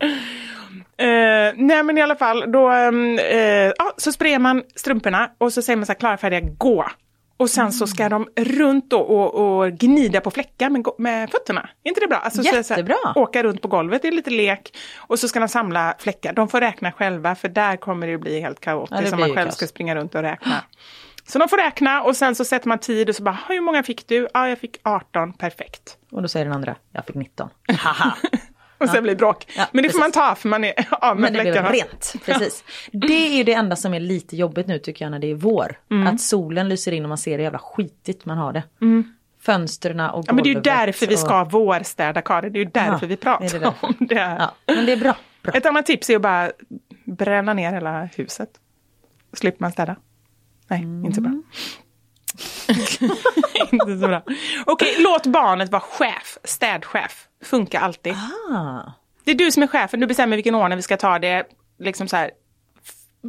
Eh, nej men i alla fall, då ehm, eh, ja, så sprayar man strumporna och så säger man så här, klara färdiga, gå. Och sen så ska de runt och, och gnida på fläckar med, med fötterna. Är inte det bra? Alltså, så det så Jättebra. åka runt på golvet, det är lite lek. Och så ska de samla fläckar. De får räkna själva för där kommer det ju bli helt Ja, kaotiskt det om man själv kaos. ska springa runt och räkna. Så de får räkna och sen så sätter man tid och så bara, hur många fick du? Ja, jag fick 18, perfekt. Och då säger den andra, jag fick 19. Haha. Och sen blir det bråk. Ja, Men det får man precis. ta för man är av med Men det fläckarna. rent. Precis. Det är ju det enda som är lite jobbigt nu tycker jag när det är vår. Mm. Att solen lyser in och man ser hur jävla skitigt man har det. Fönstren och golvet. Ja, men det är ju därför vi och- ska vårstäda Karin, det är ju därför Ja, vi pratar det därför? om det. Ja, men det är bra. bra. Ett annat tips är att bara bränna ner hela huset. Slipper man städa. Nej, inte så bra. Inte så bra. Okej, låt barnet vara chef, städchef. Funkar alltid. Ah. Det är du som är chefen, du bestämmer vilken ordning vi ska ta det. Liksom så här.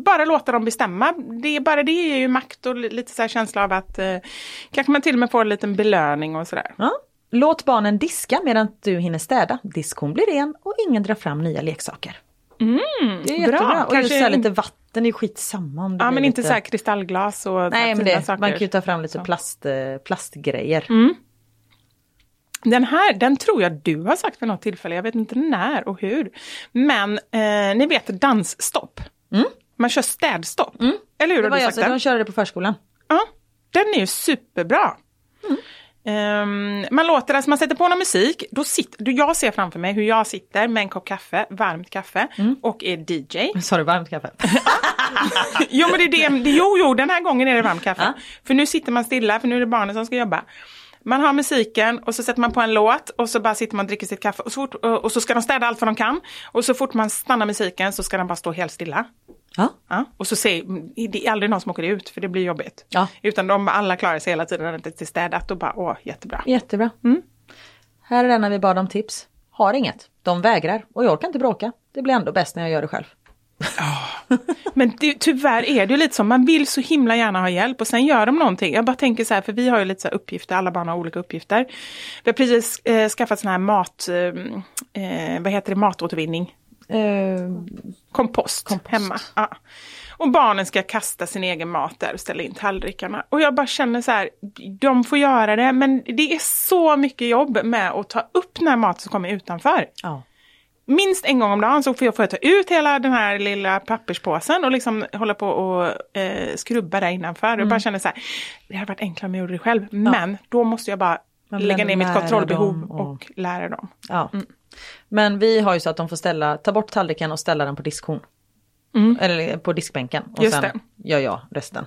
Bara låta dem bestämma. Det bara det ger ju makt och li- lite så här känsla av att eh, kanske man till och med får en liten belöning och sådär. Ja. Låt barnen diska medan du hinner städa. Diskon blir ren och ingen drar fram nya leksaker. Det är bra. jättebra. Och just Kanske- så här lite vatten, det är skitsamma om det Ja, men inte lite... så här kristallglas och Nej, men det, saker. man kan ju ta fram lite plast, eh, plastgrejer. Den här, den tror jag du har sagt vid något tillfälle, jag vet inte när och hur. Men eh, ni vet dansstopp. Man kör städstopp. Eller hur? Mm. Det har var du jag, sagt så den? de körde det på förskolan. Ja, den är ju superbra. Ehm, man låter, alltså man sätter på någon musik, då sitter, då jag ser framför mig hur jag sitter med en kopp kaffe, varmt kaffe och är DJ. Sa du varmt kaffe? Jo men det är det, jo jo den här gången är det varmt kaffe. För nu sitter man stilla, för nu är det barnen som ska jobba. Man har musiken och så sätter man på en låt och så bara sitter man och dricker sitt kaffe och så, fort, och så ska de städa allt vad de kan. Och så fort man stannar musiken så ska den bara stå helt stilla. Ja. Ja, och så säger, det är aldrig någon som åker ut för det blir jobbigt. Ja. Utan de alla klarar sig hela tiden när det är städat och bara åh jättebra. Jättebra. Här är den när vi bad om tips. Har inget. De vägrar. Och jag orkar inte bråka. Det blir ändå bäst när jag gör det själv. Men det, tyvärr är det lite så, man vill så himla gärna ha hjälp och sen gör de någonting. Jag bara tänker så här, för vi har ju lite så uppgifter, alla barn har olika uppgifter. Vi har precis eh, skaffat sån här mat, eh, eh, vad heter det, matåtervinning. Eh, Kompost, hemma. Ja. Och barnen ska kasta sin egen mat där och ställa in tallrikarna. Och jag bara känner så här, de får göra det, men det är så mycket jobb med att ta upp den här maten som kommer utanför. ja. Minst en gång om dagen så får jag, får jag ta ut hela den här lilla papperspåsen och liksom hålla på och eh, skrubba där innanför. Mm. Jag bara känner så här, det hade varit enklare om jag gjorde det själv. Men då måste jag bara vill lägga ner mitt kontrollbehov och- och... lära dem. ja. Men vi har ju så att de får ställa, ta bort tallriken och ställa den på diskhon. Eller på diskbänken. Och Mm. Just sen det. gör jag resten.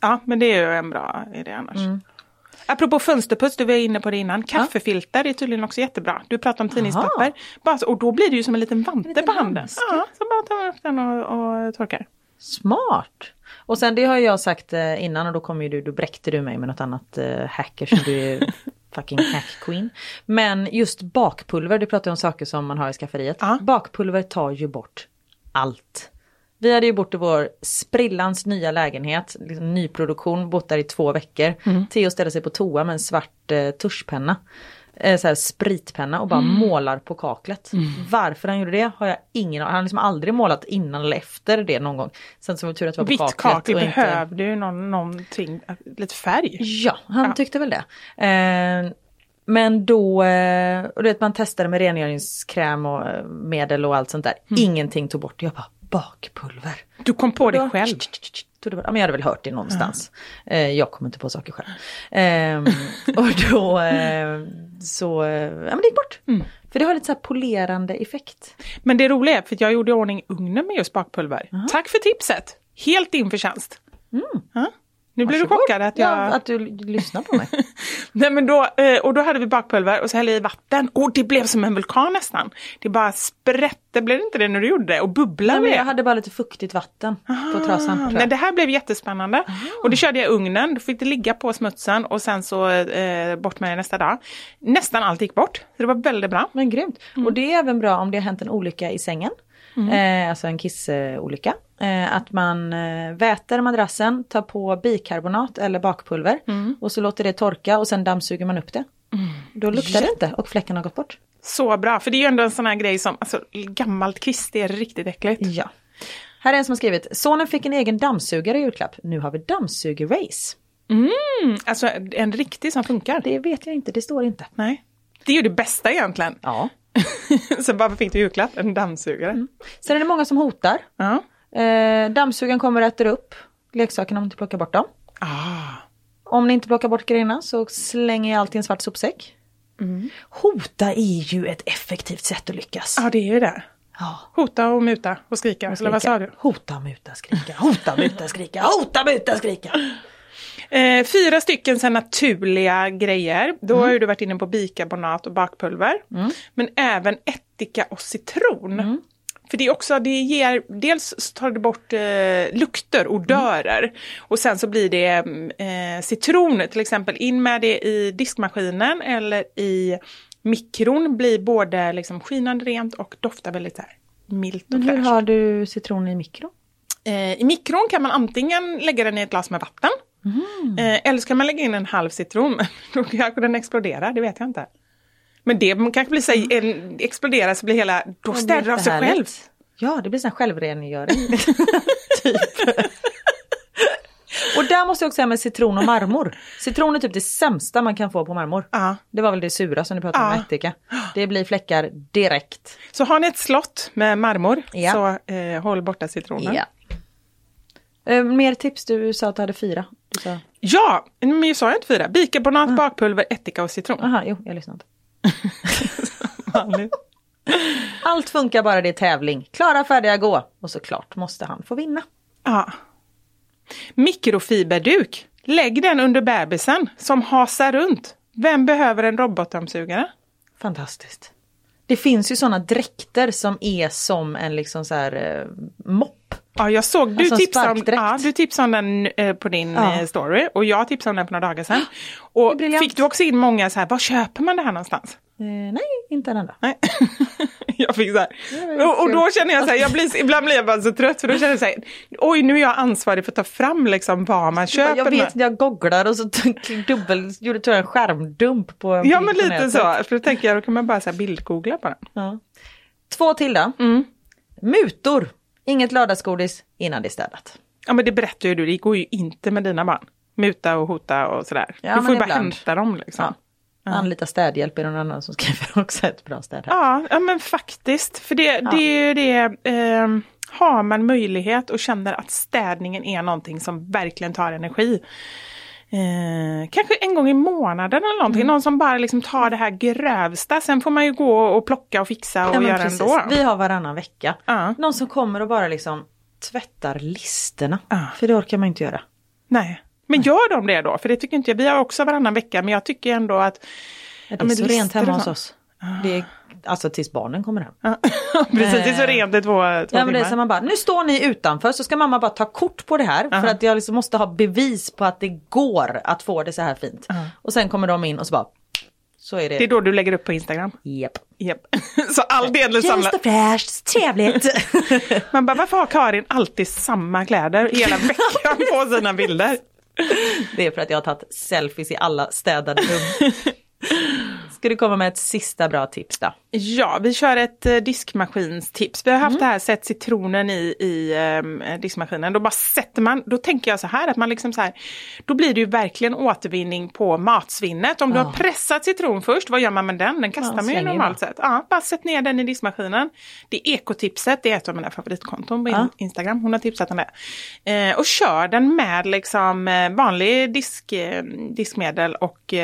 Ja, men det är ju en bra idé annars. Apropå fönsterputs, du var inne på det innan. Kaffefilter är tydligen också jättebra. Du pratade om tidningspapper. Bara och då blir det ju som en liten vante liten på handen. handske. Ja, så bara tar man upp den och, och torkar. Smart! Och sen det har jag sagt eh, innan och då kom ju du, då bräckte du mig med något annat eh, hacker som du är fucking hack queen. Men just bakpulver, du pratar om saker som man har i skafferiet. Ja. Bakpulver tar ju bort allt. Vi hade ju bott i vår sprillans nya lägenhet, liksom nyproduktion, bott där i två veckor. Theo ställer sig på toa med en svart eh, tuschpenna. Eh, så här spritpenna och bara målar på kaklet. Varför han gjorde det har jag ingen aning Han har liksom aldrig målat innan eller efter det någon gång. Sen så var det tur att det var på Vitt kaklet. kakel och inte- behövde ju någon, någonting, lite färg. Ja, han tyckte väl det. Eh, men då, eh, och du vet man testade med rengöringskräm och eh, medel och allt sånt där. Ingenting tog bort det. Jag bara, bakpulver. Du kom på det Ja, själv. Ja, men jag hade väl hört det någonstans. Eh, jag kommer inte på saker själv. Ehm, och då eh, så, eh, ja men det gick bort. För det har lite så polerande effekt. Men det roliga är, för jag gjorde i ordning ugnen med just bakpulver. Tack för tipset! Helt din förtjänst. Ja. Nu blir du chockad att jag... Ja, att du lyssnar på mig. Nej, men då, eh, och då hade vi bakpulver och så hällde i vatten och det blev som en vulkan nästan. Det bara sprätte, blev det inte det när du gjorde det? Och bubblade Nej, men jag hade bara lite fuktigt vatten på trasan. jag. det här blev jättespännande. Och det körde jag i ugnen, då fick det ligga på smutsen och sen så eh, bort med det nästa dag. Nästan allt gick bort, så det var väldigt bra. Men grymt. Och det är även bra om det har hänt en olycka i sängen. Eh, alltså en kissolycka. Eh, att man eh, väter madrassen, tar på bikarbonat eller bakpulver och så låter det torka och sen dammsuger man upp det. Då luktar det inte och fläcken har gått bort. Så bra, för det är ju ändå en sån här grej som, alltså gammalt kvist, det är riktigt äckligt. Ja. Här är en som har skrivit, sonen fick en egen dammsugare i julklapp. Nu har vi dammsuger-race. Alltså en riktig som funkar. Det vet jag inte, det står inte. Nej. Det är ju det bästa egentligen. Ja. så varför fick du julklapp? En dammsugare. Sen är det många som hotar. Ja. Eh, dammsugaren kommer och äter upp leksakerna om du plockar bort dem. Ah. Om ni inte plockar bort grejerna så slänger jag allt i en svart sopsäck. Hota är ju ett effektivt sätt att lyckas. ja, det är ju det. Ja. Hota och muta och skrika. Eller vad sa du? Hota, muta, skrika. Hota, muta, skrika. Hota, muta, skrika. Eh, fyra stycken så naturliga grejer. Då har ju du varit inne på bikarbonat och bakpulver. Men även ättika och citron. För det är också, det ger, dels så tar det bort eh, lukter, odörer. Och sen så blir det eh, citron till exempel, in med det i diskmaskinen eller i mikron. Blir både liksom skinande rent och doftar väldigt här milt och Men hur fräscht. har du citron i mikro? Eh, I mikron kan man antingen lägga den i ett glas med vatten. Eh, eller så kan man lägga in en halv citron. Då kanske den exploderar, det vet jag inte. Men det kanske blir så, en, exploderar så blir hela, då städar av sig själv. Ja, det blir här självrengöring. typ. Och där måste jag också säga med citron och marmor. Citron är typ det sämsta man kan få på marmor. Ja. Det var väl det sura som ni pratade om Ja. med ättika. Det blir fläckar direkt. Så har ni ett slott med marmor Ja. så eh, håll borta citronen. Ja. Eh, mer tips, du sa att du hade fyra. Du sa, Ja, men jag sa inte fyra. Bikarbonat, bakpulver, ättika och citron. aha, jo, jag lyssnade inte. Allt funkar bara det är tävling. Klara, färdiga, gå. Och såklart måste han få vinna. Ja. Mikrofiberduk. Lägg den under bebisen som hasar runt. Vem behöver en robotdammsugare? Fantastiskt. Det finns ju sådana dräkter som är som en liksom så här eh, mopp. Ja, jag såg, du Alltså tipsade om, ja, du tipsade om den eh, på din Ja. eh, story och jag tipsade om den för några dagar sedan. Och fick du också in många så här, var köper man det här någonstans? Eh, nej, inte en enda. Nej. jag fick så här. Och, och då känner jag så här, jag blir, ibland blir jag bara så trött för då känner jag så här, oj nu är jag ansvarig för att ta fram liksom vad man köper. Jag vet, jag googlar och så dubbel, gjorde jag en skärmdump på en Ja men lite så, för då tänker jag då kan man bara så här bildgoogla på den. Ja. Två till då. Mm. Mutor. Inget lördagsgodis innan det är städat. Ja men det berättar ju du, det går ju inte med dina barn. Muta och hota och sådär. Ja, du får ju bara ibland. hämta dem liksom. Ja. Anlita städhjälp är någon annan som skriver också ett bra städhjälp. Ja, ja men faktiskt. För det, det är ju det, eh, har man möjlighet och känner att städningen är någonting som verkligen tar energi. Eh, kanske en gång i månaden eller någonting, någon som bara liksom tar det här grövsta. Sen får man ju gå och plocka och fixa och Ja, göra precis. ändå. Vi har varannan vecka. Ja. Någon som kommer och bara liksom tvättar listerna. Ja. För det orkar man inte göra. Nej. Men gör de det då? För det tycker inte jag. Vi har också varannan vecka men jag tycker ändå att Ja, det är men så rent hemma hos oss. Det är, alltså tills barnen kommer hem. Precis, det är så rent i två, två Ja men det är som man bara, nu står ni utanför så ska mamma bara ta kort på det här för att jag liksom måste ha bevis på att det går att få det så här fint. Och sen kommer de in och så bara, så är det. Det är då du lägger upp på Instagram. Japp. Japp. Så all del samlar. Just fräscht, trevligt. Man bara, varför har Karin alltid samma kläder hela veckan på sina bilder? det är för att jag har tagit selfies i alla städade rum. Ska du komma med ett sista bra tips då? Ja, vi kör ett eh, diskmaskinstips. Vi har Mm. haft det här, sätt citronen i, i eh, diskmaskinen. Då bara sätter man, då tänker jag så här att man liksom så här, då blir det ju verkligen återvinning på matsvinnet. Om du har pressat citron först, vad gör man med den? Den kastar man ju normalt sett. Ja, bara sätt ner den i diskmaskinen. Det är ekotipset, det är ett av mina favoritkonton på Ja. Instagram. Hon har tipsat om det. Eh, och kör den med liksom eh, vanlig disk, eh, diskmedel och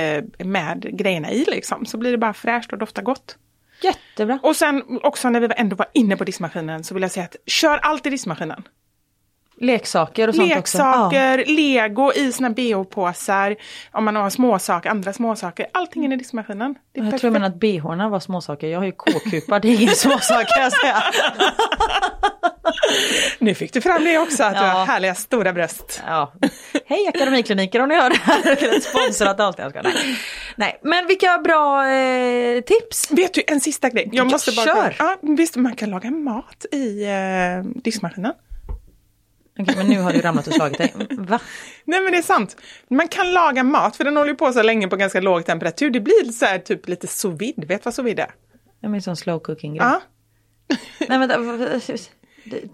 med grejerna i liksom. Så blir det bara fräscht och doftar gott. Jättebra. Och sen också när vi ändå var inne på diskmaskinen så vill jag säga att kör allt i diskmaskinen. Leksaker och sånt också. Leksaker, lego i sina bh-påsar, om man har småsaker, andra småsaker, allting in i diskmaskinen. Jag perfekt. tror jag menar att bhorna var småsaker. Jag har ju k-kupa, det är ingen småsak kan jag säga. Nu fick du fram det också, att du Ja. har härliga stora bröst. Ja. Hej Akademikliniker om ni hör det här. Sponsrat allt jag ska. Nej. Nej, men vilka bra eh, tips. Vet du, en sista grej. Jag Ja, måste bara... kör. Ja, visst, man kan laga mat i eh, diskmaskinen. Okej, men nu har du ramlat och slagit dig. Va? Nej men det är sant. Man kan laga mat, för den håller ju på så länge på ganska låg temperatur. Det blir så här typ lite sous vide. Vet du vad sous vide är? Det är en sån slow cooking grej. Ja, Nej, vänta.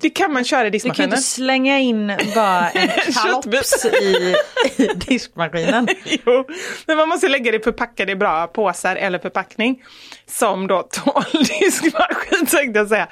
det kan man köra i Du kan ju diskmaskinen. inte slänga in bara en kalops i, i diskmaskinen. Jo, men man måste lägga det förpackade i bra påsar eller förpackning. Som då tål diskmaskin tänkte jag säga.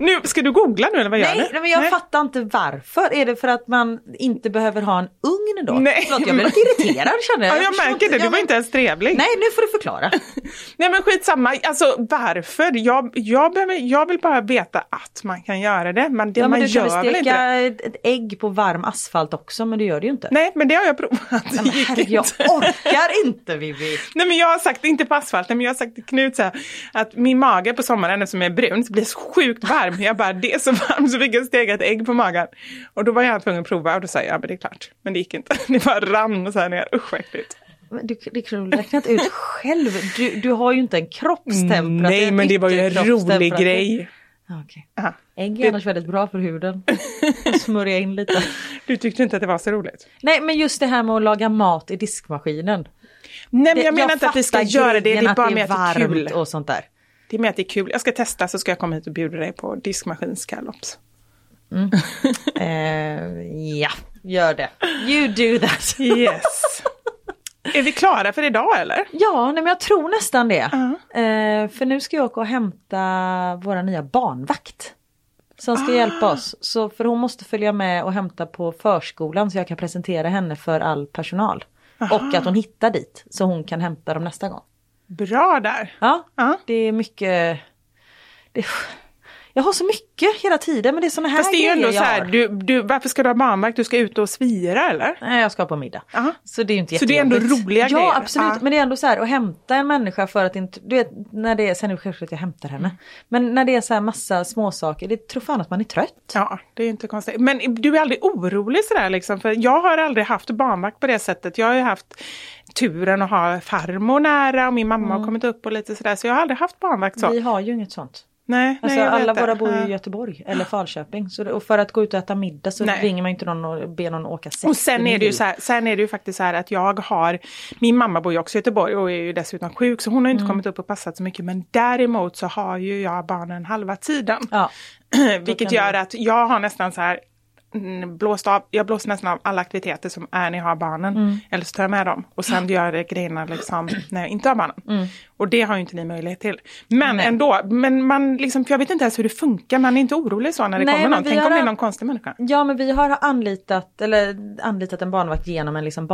Nu, ska du googla nu eller vad gör Nej, du? nej, men jag fattar inte varför. Är det för att man inte behöver ha en ugn då? Nej, Förlåt, jag blir lite irriterad känner jag. Ja, jag märker det, du var men- inte ens trevlig. Nej, nu får du förklara. Nej men skitsamma, alltså varför? Jag, jag, behöver, jag vill bara veta att man kan göra det, men det Ja, men man du kan gör väl inte steka det? ett, ett ägg på varm asfalt också, men det gör du ju inte. Nej men det har jag provat. Men herregud, jag orkar inte Vivi. Nej men jag har sagt, inte på asfalten, men jag har sagt till Knut så här, att min mage på sommaren eftersom jag är brun blir sjukt varm. Jag bara, det är så varmt så fick jag steka ett ägg på magen. Och då var jag tvungen att prova och då sa jag, ja men det är klart. Men det gick inte. Det bara rann så här ner, usch vad äckligt. Men Du, det kan du räknat ut själv. Du, du har ju inte en kroppstemperatur. Nej men det var ju en rolig grej. Aha. Ägg är annars väldigt bra för huden. Smörja in lite. Du tyckte inte att det var så roligt? Nej men just det här med att laga mat i diskmaskinen. Nej men Det- jag menar inte att vi ska göra det, det är bara med att det är kul. och sånt där. Det är med att det är kul. Jag ska testa så ska jag komma hit och bjuda dig på diskmaskinskalops. Eh, ja, gör det. You do that. Yes. Är vi klara för idag eller? Ja, nej, men jag tror nästan det. Eh, för nu ska jag åka och hämta våra nya barnvakt. Som ska hjälpa oss. Så, för hon måste följa med och hämta på förskolan så jag kan presentera henne för all personal. Och att hon hittar dit så hon kan hämta dem nästa gång. Bra där. Ja, Ja. det är mycket... Det, jag har så mycket hela tiden men det är såna här Fast det är ändå så här, du, du, varför ska du ha barnvakt? Du ska ut och svira eller? Nej, jag ska på middag. Ja. Så det är inte Så det är ändå roliga ja, grejer. Ja absolut, Ja. men det är ändå så här att hämta en människa för att inte, du vet när det är, sen är det självklart att jag hämtar henne. Men när det är så här massa småsaker, det tror fan att man är trött. Ja, det är inte konstigt. Men du är aldrig orolig sådär liksom? För jag har aldrig haft barnvakt på det sättet. Jag har ju haft turen att ha farmor nära och min mamma har kommit upp och lite sådär. Så jag har aldrig haft barnvakt så. Mm. Vi har ju inget sånt. Nej, Alltså nej, alla det. våra bor ju i Göteborg eller Falköping. Så det, och för att gå ut och äta middag så Nej. ringer man inte någon och ber någon åka 60 Och sen är det ju så här, sen är det ju faktiskt så här att jag har, min mamma bor ju också i Göteborg och är ju dessutom sjuk så hon har inte Mm. kommit upp och passat så mycket men däremot så har ju jag barnen halva tiden. Ja. Vilket gör att jag har nästan så här blåst av, jag blåser nästan av alla aktiviteter som är när jag har barnen. Mm. Eller så tar jag med dem och sen gör jag grejerna liksom när jag inte har barnen. Och det har ju inte ni möjlighet till. Men Mm. Nej. ändå, men man liksom, jag vet inte ens hur det funkar, man är inte orolig så när det Nej, kommer någon. Tänk har om det är någon konstig människa. Ja men vi har anlitat, eller anlitat en barnvakt genom en liksom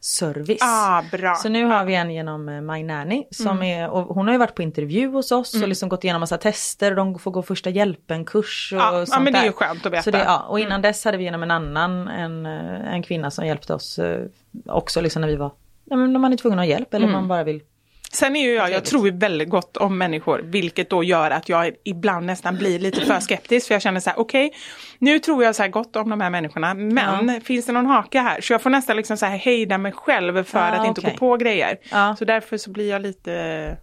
barnvaktsservice. Ah, bra. Mm. Så nu har vi en genom eh, My Nanny som är, och hon har ju varit på intervju hos oss och liksom gått igenom massa tester och de får gå första hjälpen-kurs och Ja, ja, sånt men det är ju skönt att veta. Så det, ja, och innan dess hade vi genom en annan, en, eh, en kvinna som hjälpte oss eh, också liksom när vi var, ja, men när man är tvungen att ha hjälp eller man bara vill Sen är ju jag, jag tror ju väldigt gott om människor, vilket då gör att jag ibland nästan blir lite för skeptisk. För jag känner så här, okej, nu tror jag så här gott om de här människorna, men finns det någon haka här? Så jag får nästan liksom så här hejda mig själv för Ja, att inte okej. gå på grejer. Ja. Så därför så blir jag lite,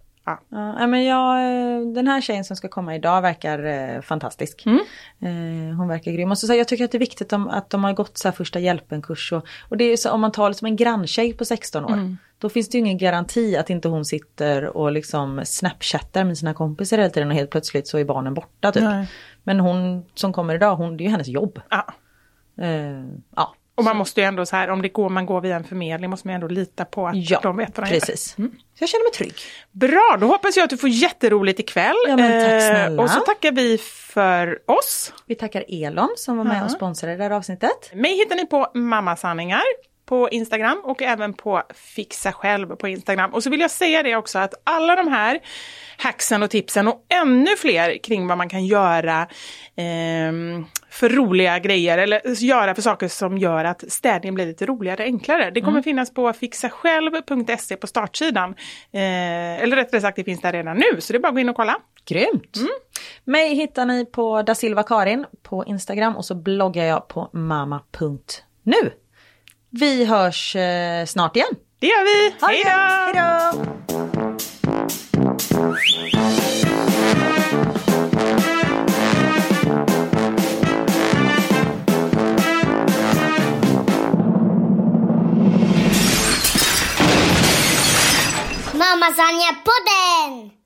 ja. Men jag, eh, den här tjejen som ska komma idag verkar eh, fantastisk. Mm. Eh, hon verkar grym. Och så, så här, jag tycker att det är viktigt om, att de har gått så här första hjälpen-kurs. Och, och det är så, om man tar liksom en granntjej på 16 år. Mm. Då finns det ju ingen garanti att inte hon sitter och liksom snapchattar med sina kompisar hela tiden och helt plötsligt så är barnen borta typ. Nej. Men hon som kommer idag, hon, det är ju hennes jobb. ja. Eh, ja. Och man måste ju ändå så här, om det går, man går via en förmedling måste man ändå lita på att Ja, de vet vad de gör. precis. Så jag känner mig trygg. Bra, då hoppas jag att du får jätteroligt ikväll. Ja, men tack Eh, snälla. och så tackar vi för oss. Vi tackar Elon som var med och sponsrade det här avsnittet. Mig hittar ni på Mammasanningar på Instagram och även på Fixa själv på Instagram. Och så vill jag säga det också att alla de här hacksen och tipsen och ännu fler kring vad man kan göra ehm, för roliga grejer eller göra för saker som gör att städningen blir lite roligare, enklare. Det kommer finnas på fixasjälv.se på startsidan. Eh, eller rättare sagt, det finns där redan nu, så det är bara att gå in och kolla. Grymt! Mig hittar ni på da Silva Karin på Instagram och så bloggar jag på mama.nu. Vi hörs eh, snart igen. Det gör vi! Hej då! Mamma Sanja podden!